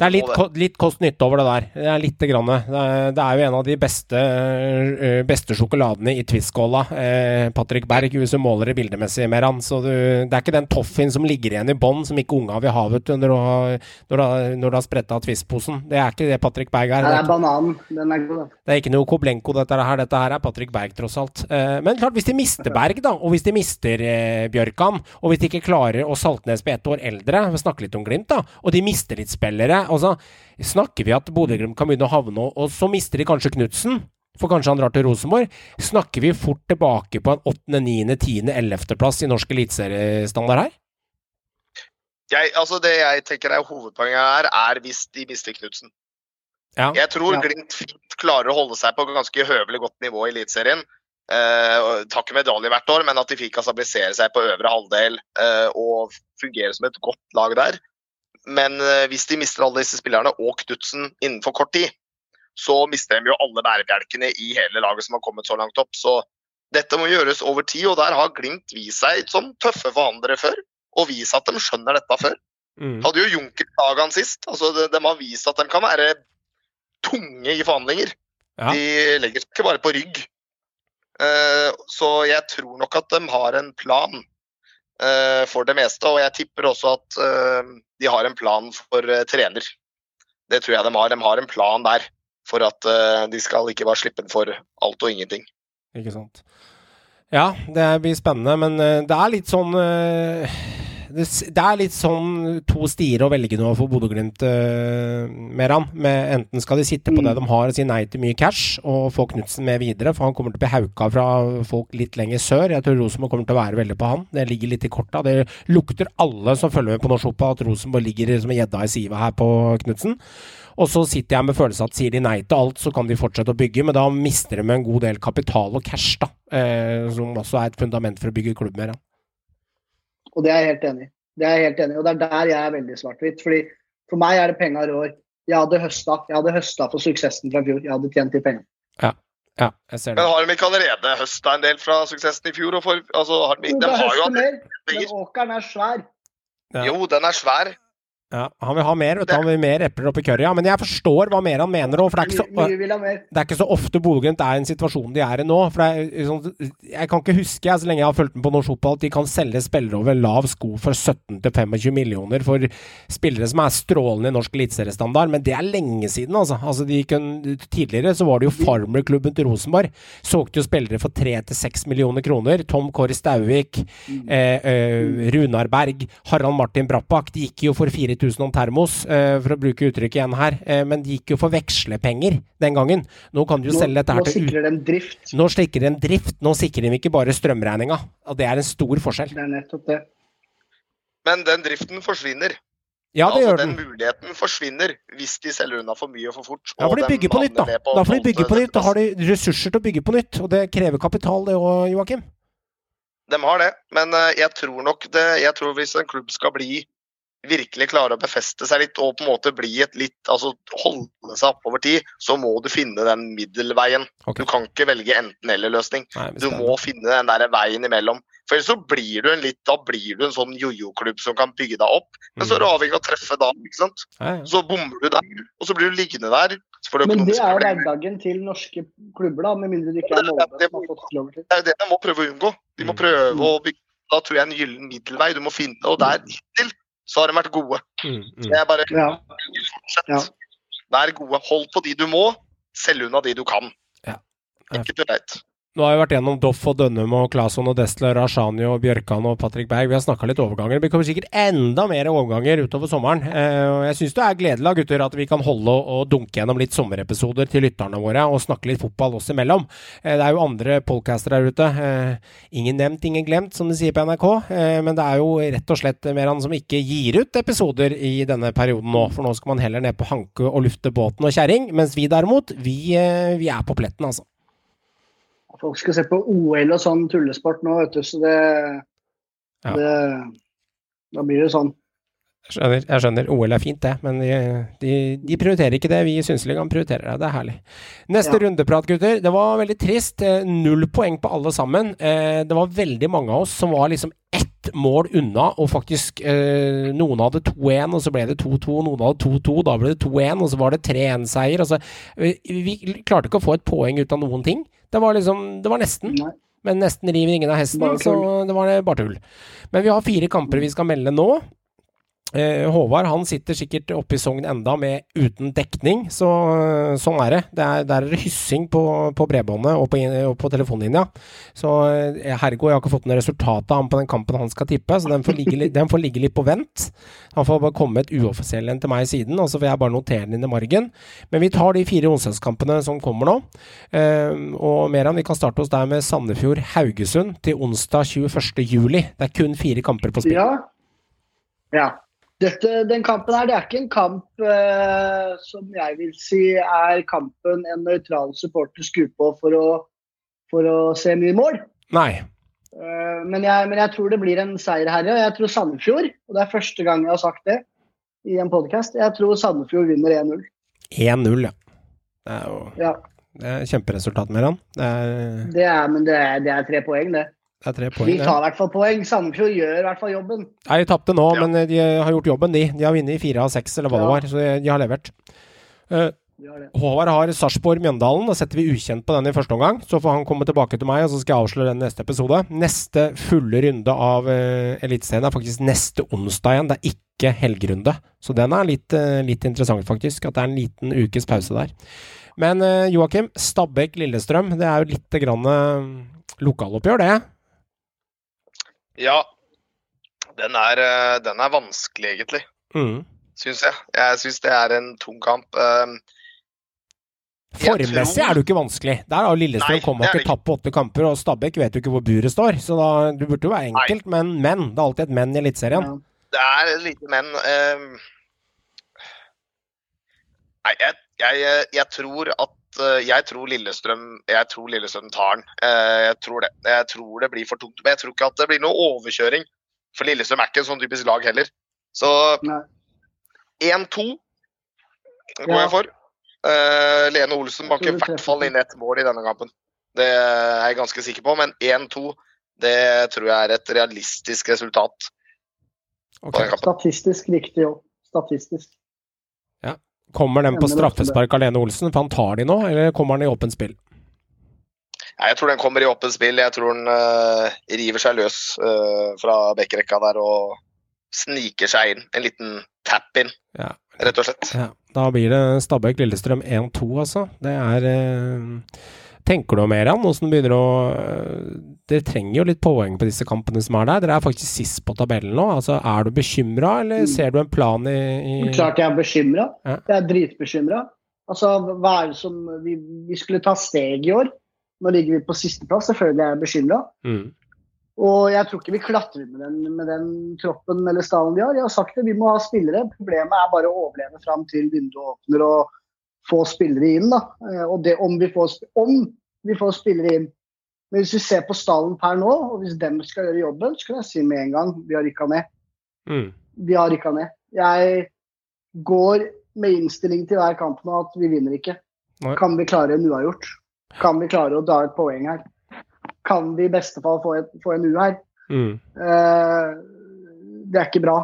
Det er litt, litt kost-nytte over det der. Det er lite grann. Det er, det er jo en av de beste, eh, beste sjokoladene i Twist-skåla. Eh, Patrick Berg, hvis du måler det bildemessig med han. Så du, det er ikke den toffien som ligger igjen i bånn, som ikke unga vil ha vet når du har, når du har, når du har spretta Twist-posen. Det er ikke det Patrick Berg er. Det det er, bananen. Den er god, det er ikke noe Koblenko, dette her. Dette her er Patrick Berg, tross alt. Eh, men klart, hvis de mister Berg, da, og hvis de mister eh, Bjørkan, og hvis de ikke klarer å Saltnes på ett år eldre, vi snakker litt om Glimt, da, og de mister litt spillere altså, Snakker vi at Bodø-Glimt kan begynne å havne, og- så mister de kanskje Knutsen? For kanskje han drar til Rosenborg? Snakker vi fort tilbake på en åttende, niende, tiende, ellevteplass i norsk eliteseriestandard her? jeg, altså det jeg tenker er hovedpoenget her, er hvis de mister Knutsen. Ja. Jeg tror Ja. Glimt fint klarer å holde seg på ganske høvelig godt nivå i Eliteserien. Eh, tar ikke medalje hvert år, men at de fikk kan stabilisere seg på øvre halvdel eh, og fungere som et godt lag der. Men eh, hvis de mister alle disse spillerne og Knutsen innenfor kort tid, så mister de jo alle bærebjelkene i hele laget som har kommet så langt opp. Så dette må gjøres over tid, og der har Glimt vist seg som tøffe forhandlere før. Og vist at de skjønner dette før. Mm. Hadde jo Junker dagene sist. altså de, de har vist at de kan være tunge i forhandlinger. Ja. De legger seg ikke bare på rygg. Uh, så jeg tror nok at de har en plan for det meste. Og jeg tipper også at eh, de har en plan for eh, trener. Det tror jeg de har. De har en plan der for at eh, de skal ikke bare slippe den for alt og ingenting. Ikke sant. Ja, det blir spennende, men eh, det er litt sånn eh, det, det er litt sånn to stier å velge nå for Bodø-Glimt, uh, Meran. Med enten skal de sitte på Mm. det de har og si nei til mye cash, og få Knutsen med videre, for han kommer til å bli hauka fra folk litt lenger sør. Jeg tror Rosenborg kommer til å være veldig på han. Det ligger litt i korta. Det lukter alle som følger med på norsk fotball, at Rosenborg ligger som en gjedda i sivet her på Knutsen. Og så sitter jeg med følelsen at sier de nei til alt, så kan de fortsette å bygge, men da mister de en god del kapital og cash, da. Eh, som også er et fundament for å bygge klubb med. Ja. Og det er jeg helt enig i. Det er jeg helt enig i. Og det er der jeg er veldig svart-hvitt. fordi For meg er det penga rår. Jeg hadde høsta. Jeg hadde høsta for suksessen fra i fjor. Jeg hadde tjent de pengene. ja, jeg ser Men har de ikke allerede høsta en del fra suksessen i fjor? Og for, altså, har de, Jo, de har jo hatt mer, men åkeren er svær. Ja. Jo, den er svær. Ja, han vil ha mer, vet du. Han vil mer epler oppi. Ja, men jeg forstår hva mer han mener òg, for det er ikke så ha det er ikke så ofte Bodø-Glimt er i en situasjon de er i nå. For er, sånn, jeg kan ikke huske, jeg, så lenge jeg har fulgt med på norsk fotball, at de kan selge spillere over lav sko for 17-25 millioner for spillere som er strålende i norsk eliteseriestandard. Men det er lenge siden, altså. altså de kunne, tidligere så var det jo Farmerklubben til Rosenborg. Solgte jo spillere for 3-6 millioner kroner. Tom Kåre Stauvik, eh, eh, Runar Berg, Harald Martin Brappak. De gikk jo for 4000 om termos, eh, for å bruke uttrykket igjen her. Eh, men de gikk jo for vekslepenger den gangen. Nå kan du jo Nå, selge dette her til ut... sikrer de drift. Nå sikrer de drift, nå sikrer de ikke bare strømregninga. Og det er en stor forskjell. Det er nettopp det. Men den driften forsvinner. Ja, det altså, gjør den den. muligheten forsvinner hvis de selger unna for mye og for fort. Ja, for de bygger på nytt, da. på Da får de bygge på nytt. Da har de ressurser til å bygge på nytt. Og det krever kapital, det òg, Joakim. De har det, men eh, jeg tror nok det Jeg tror hvis en klubb skal bli virkelig klare å befeste seg litt og på en måte bli et litt Altså holde seg opp over tid, så må du finne den middelveien. Okay. Du kan ikke velge enten-eller-løsning. Du må finne den der veien imellom. For ellers så blir du en litt Da blir du en sånn jojo-klubb som kan bygge deg opp, men så er du avhengig av å treffe da, ikke sant. Ja, ja. Så bommer du der, og så blir du liggende der. For det Men det er jo hverdagen til norske klubber, da, med mindre du ikke er Molde Det, til. Det er jo det de må prøve å unngå. De må Mm. prøve å bygge Da tror jeg en gyllen middelvei du må finne, og der hittil så har de vært gode. Mm, mm. Det er bare Ja. fortsett. Ja. Vær gode. Hold på de du må, selg unna de du kan. Ja. Enkelt og greit. Nå har vi vært gjennom Doff og Dønnum og Claesson og Destler, Rashani og Bjørkan og Patrick Berg. Vi har snakka litt overganger. Det kommer sikkert enda mer overganger utover sommeren. Eh, jeg syns det er gledelig gutter, at vi kan holde og, dunke gjennom litt sommerepisoder til lytterne våre, og snakke litt fotball oss imellom. Eh, det er jo andre podcaster der ute. Eh, ingen nevnt, ingen glemt, som de sier på NRK. Men det er jo rett og slett mer han som ikke gir ut episoder i denne perioden nå. For nå skal man heller ned på hanke og lufte båten og kjerring. Mens vi derimot, vi, vi er på pletten, altså. Folk skal se på OL og sånn tullesport nå, vet du, så det, Ja. det Da blir det sånn. Jeg skjønner, jeg skjønner. OL er fint, det, men de, de, de prioriterer ikke det. Vi i Synseligaen prioriterer det. Det er herlig. Neste Ja. rundeprat, gutter. Det var veldig trist. Eh, Null poeng på alle sammen. Eh, Det var veldig mange av oss som var liksom ett mål unna, og faktisk eh, Noen hadde 2-1, og så ble det 2-2. Noen hadde 2-2, da ble det 2-1, og så var det 3-1-seier. Altså, vi, vi klarte ikke å få et poeng ut av noen ting. Det var liksom Det var nesten. Nei. Men nesten river ingen av hesten, så det var bare tull. Men vi har fire kamper vi skal melde nå. Eh, Håvard han sitter sikkert oppe i Sogn enda med uten dekning, så eh, sånn er det. det er, der er hyssing på, på bredbåndet og på, og på telefonlinja. Så Hergo jeg har ikke fått noe resultat av ham på den kampen han skal tippe, så den får ligge, den får ligge litt på vent. Han får bare komme et uoffisiell en til meg siden, og så får jeg bare notere den inn i margen. Men vi tar de fire onsdagskampene som kommer nå. Eh, og Meran, vi kan starte hos deg med Sandefjord-Haugesund til onsdag 21. juli. Det er kun fire kamper på spill. Ja. ja. Dette, den kampen her, det er ikke en kamp eh, som jeg vil si er kampen en nøytral supporter skrur på for å, for å se mye mål. Nei. Eh, men, jeg, men jeg tror det blir en seier her. ja. Jeg tror Sandefjord, og det er første gang jeg har sagt det i en podkast, jeg tror Sandefjord vinner 1-0. 1-0, ja. Det er jo Ja, det er kjemperesultat, Meran. Det er det er, men det er, det er tre poeng, det. Det er tre poeng, De tar i hvert fall poeng. Sandefjord gjør i hvert fall jobben. Nei, de tapte nå, Ja. men de har gjort jobben, de. De har vunnet i fire av seks, eller hva det var. Så de- har levert. Uh, De har. Håvard har Sarpsborg-Mjøndalen. Da setter vi ukjent på den i første omgang. Så får han komme tilbake til meg, og så skal jeg avsløre den neste episode. Neste fulle runde av uh, Eliteserien er faktisk neste onsdag igjen. Det er ikke helgerunde. Så den er litt, uh, litt interessant, faktisk. At det er en liten ukes pause der. Men uh, Joakim, Stabæk-Lillestrøm, det er jo litt grann uh, lokaloppgjør, det. Ja, den er, eh, den er vanskelig, egentlig. Mm. Syns jeg. Jeg syns det er en tung kamp. Eh, Formmessig tror- er det jo ikke vanskelig. Der har Lillestrøm kommet og ikke tapt på åtte kamper, og Stabæk vet jo ikke hvor buret står. Så da, du burde jo være enkelt, men, men. Det er alltid et men i Eliteserien. Ja. Det er et lite men. eh, Nei, jeg, jeg, jeg tror at Jeg tror Lillestrøm Jeg tror Lillestrøm tar den. Eh, Jeg tror det. Jeg tror det blir for tungt. Men jeg tror ikke at det blir noe overkjøring. For Lillestrøm er ikke en sånn typisk lag heller. Så 1-2 går Ja. jeg for. Eh, Lene Olsen banker i hvert fall inn ett mål i denne kampen. Det er jeg ganske sikker på. Men 1-2 det tror jeg er et realistisk resultat. Ok. på den kampen. Statistisk riktig òg. Statistisk. Kommer den på straffespark av Lene Olsen, for han tar de nå, eller kommer han i åpent spill? Nei, Jeg tror den kommer i åpent spill. Jeg tror den uh, river seg løs uh, fra bekkerekka der og sniker seg inn. En liten tap-in, Ja. rett og slett. Ja, da blir det Stabæk-Lillestrøm 1-2, altså. Det er eh, Tenker du mer an åssen begynner å eh, Dere trenger jo litt poeng på disse kampene som er der. Dere er faktisk sist på tabellen nå. Altså, Er du bekymra, eller ser du en plan i, i Klart jeg er bekymra. Ja. Jeg er dritbekymra. Altså, hva er det som vi, vi skulle ta steg i år. Nå ligger vi på sisteplass. Selvfølgelig er jeg bekymra. mm. Og jeg tror ikke vi klatrer med den, med den troppen eller stallen vi har. Jeg har sagt det, vi må ha spillere. Problemet er bare å overleve fram til vinduet åpner og få spillere inn. da. Eh, Og det om vi får, om vi får spillere inn. Men hvis vi ser på stallen per nå, og hvis dem skal gjøre jobben, så kan jeg si med en gang vi har rykka ned. Mm. Vi har rykka ned. Jeg går med innstilling til hver kamp nå at vi vinner ikke. Nei. Kan vi klare en uavgjort? Kan vi klare å dra et poeng her? Kan vi i beste fall få, et, få en U her? Mm. Eh, det er ikke bra,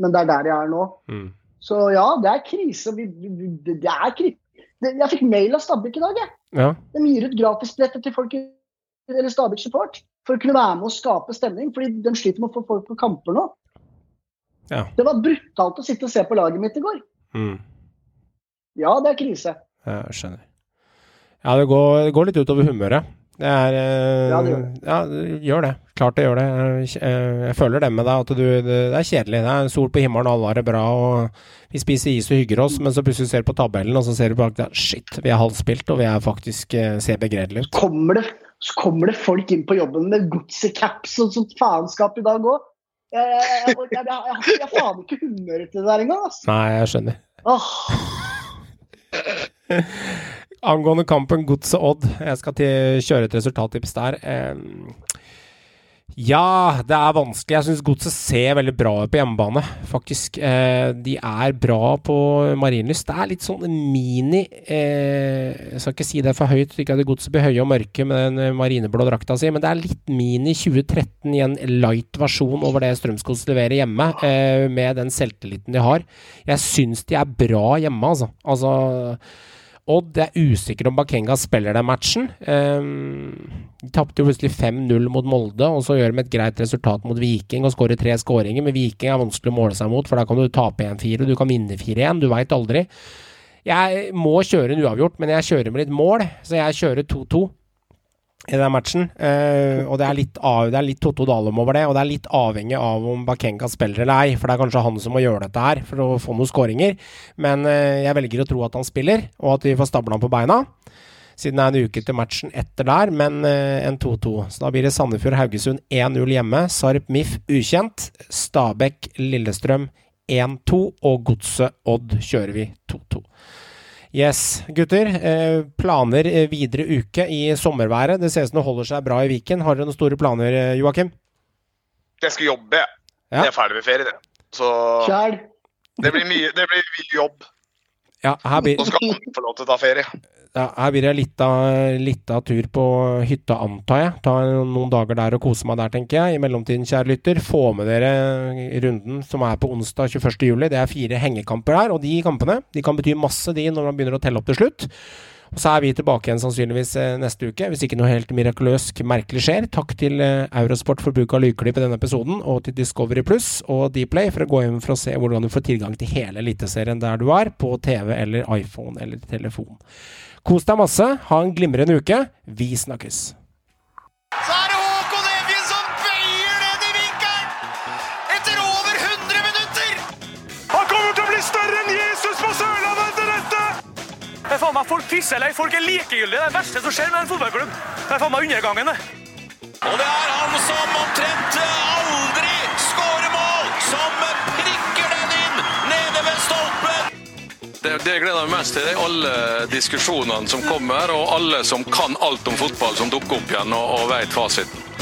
men det er der jeg er nå. Mm. Så ja, det er krise. Vi, vi, det, er krise. Jeg fikk mail av Stabæk i dag. Jeg. Ja. De gir ut gratisbilletter til folk eller Stabæk Support for å kunne være med og skape stemning. fordi de sliter med å få folk på kamper nå. Ja. Det var brutalt å sitte og se på laget mitt i går. Mm. Ja, det er krise. Jeg skjønner. Ja, det går, det går litt utover humøret. Det er eh, Ja, det gjør Ja, det gjør det. Klart det gjør det. Jeg, føler det med deg, at du Det er kjedelig. Det er sol på himmelen, alle har det bra, og vi spiser is og hygger oss, men så plutselig ser du på tabellen, og så ser du bak der Shit, vi er halvspilt, og vi er faktisk eh, ser begredelige ut. Kommer det, så kommer det folk inn på jobben med godsecaps og sånt faenskap i dag òg. Jeg, jeg, jeg, jeg har faen ikke humøret til det der engang. Altså. Nei, jeg skjønner. Åh, Angående kampen Godset Odd, jeg skal til kjøre et resultattips der. Ja, det er vanskelig. Jeg syns Godset ser veldig bra ut på hjemmebane, faktisk. Eh, de er bra på Marienlyst. Det er litt sånn mini eh, Jeg skal ikke si det for høyt, ikke at Godset blir høye og mørke med den eh, marineblå drakta si, men det er litt mini 2013 i en light versjon over det Strømsgods leverer hjemme, med den selvtilliten de har. Jeg syns de er bra hjemme, altså. altså Odd er usikker om Bakenga spiller den matchen. Um, de tapte jo plutselig 5-0 mot Molde, og så gjør de et greit resultat mot Viking og skårer tre skåringer. Men Viking er vanskelig å måle seg mot, for da kan du tape 1-4, du kan vinne 4-1. Du veit aldri. Jeg må kjøre en uavgjort, men jeg kjører med litt mål, så jeg kjører 2-2 i den matchen. Eh, og det er litt, av, det litt Totto Dalum over det, og det er litt avhengig av om Bakenga spiller eller ei, for det er kanskje han som må gjøre dette her for å få noen skåringer. Men eh, jeg velger å tro at han spiller, og at vi får stabla han på beina. Siden det er en uke til matchen etter der, men eh, en 2-2. Så da blir det Sandefjord-Haugesund 1-0 hjemme. Sarp MIF ukjent. Stabæk Lillestrøm 1-2. Og Godset Odd kjører vi 2-2. Yes, gutter. Eh, planer eh, videre uke i sommerværet. Det ser ut som det holder seg bra i Viken. Har dere noen store planer, eh, Joakim? Jeg skal jobbe, jeg. Ja. Jeg er ferdig med ferie, det. Så det blir mye, det blir mye jobb. Ja, her blir Nå skal han få lov til å ta ferie. Ja, her blir det litt av, litt av tur på hytta, antar jeg. Ta noen dager der og kose meg der, tenker jeg. I mellomtiden, kjære lytter, få med dere runden som er på onsdag 21.07. Det er fire hengekamper her, og de kampene de kan bety masse, de, når man begynner å telle opp til slutt. Og Så er vi tilbake igjen sannsynligvis eh, neste uke, hvis ikke noe helt mirakuløst merkelig skjer. Takk til eh, Eurosport for bruk av lydklipp i denne episoden, og til Discovery Pluss og Dplay for å gå inn for å se hvordan du får tilgang til hele Eliteserien der du er, på TV eller iPhone eller telefon. Kos deg masse, ha en glimrende uke. Vi snakkes. Så er det Håkon Evjen som veier ned i vinkelen! Etter over 100 minutter! Han kommer til å bli større enn Jesus på Sørlandet etter dette! Det er faen meg Folk pisser eller folk er likegyldige. Det er det verste som skjer med en fotballklubb. Det er faen meg undergangen, det. Og det er han som omtrent aldri Det, det jeg gleder meg mest til, er alle diskusjonene som kommer, og alle som kan alt om fotball, som dukker opp igjen og, og vet fasiten.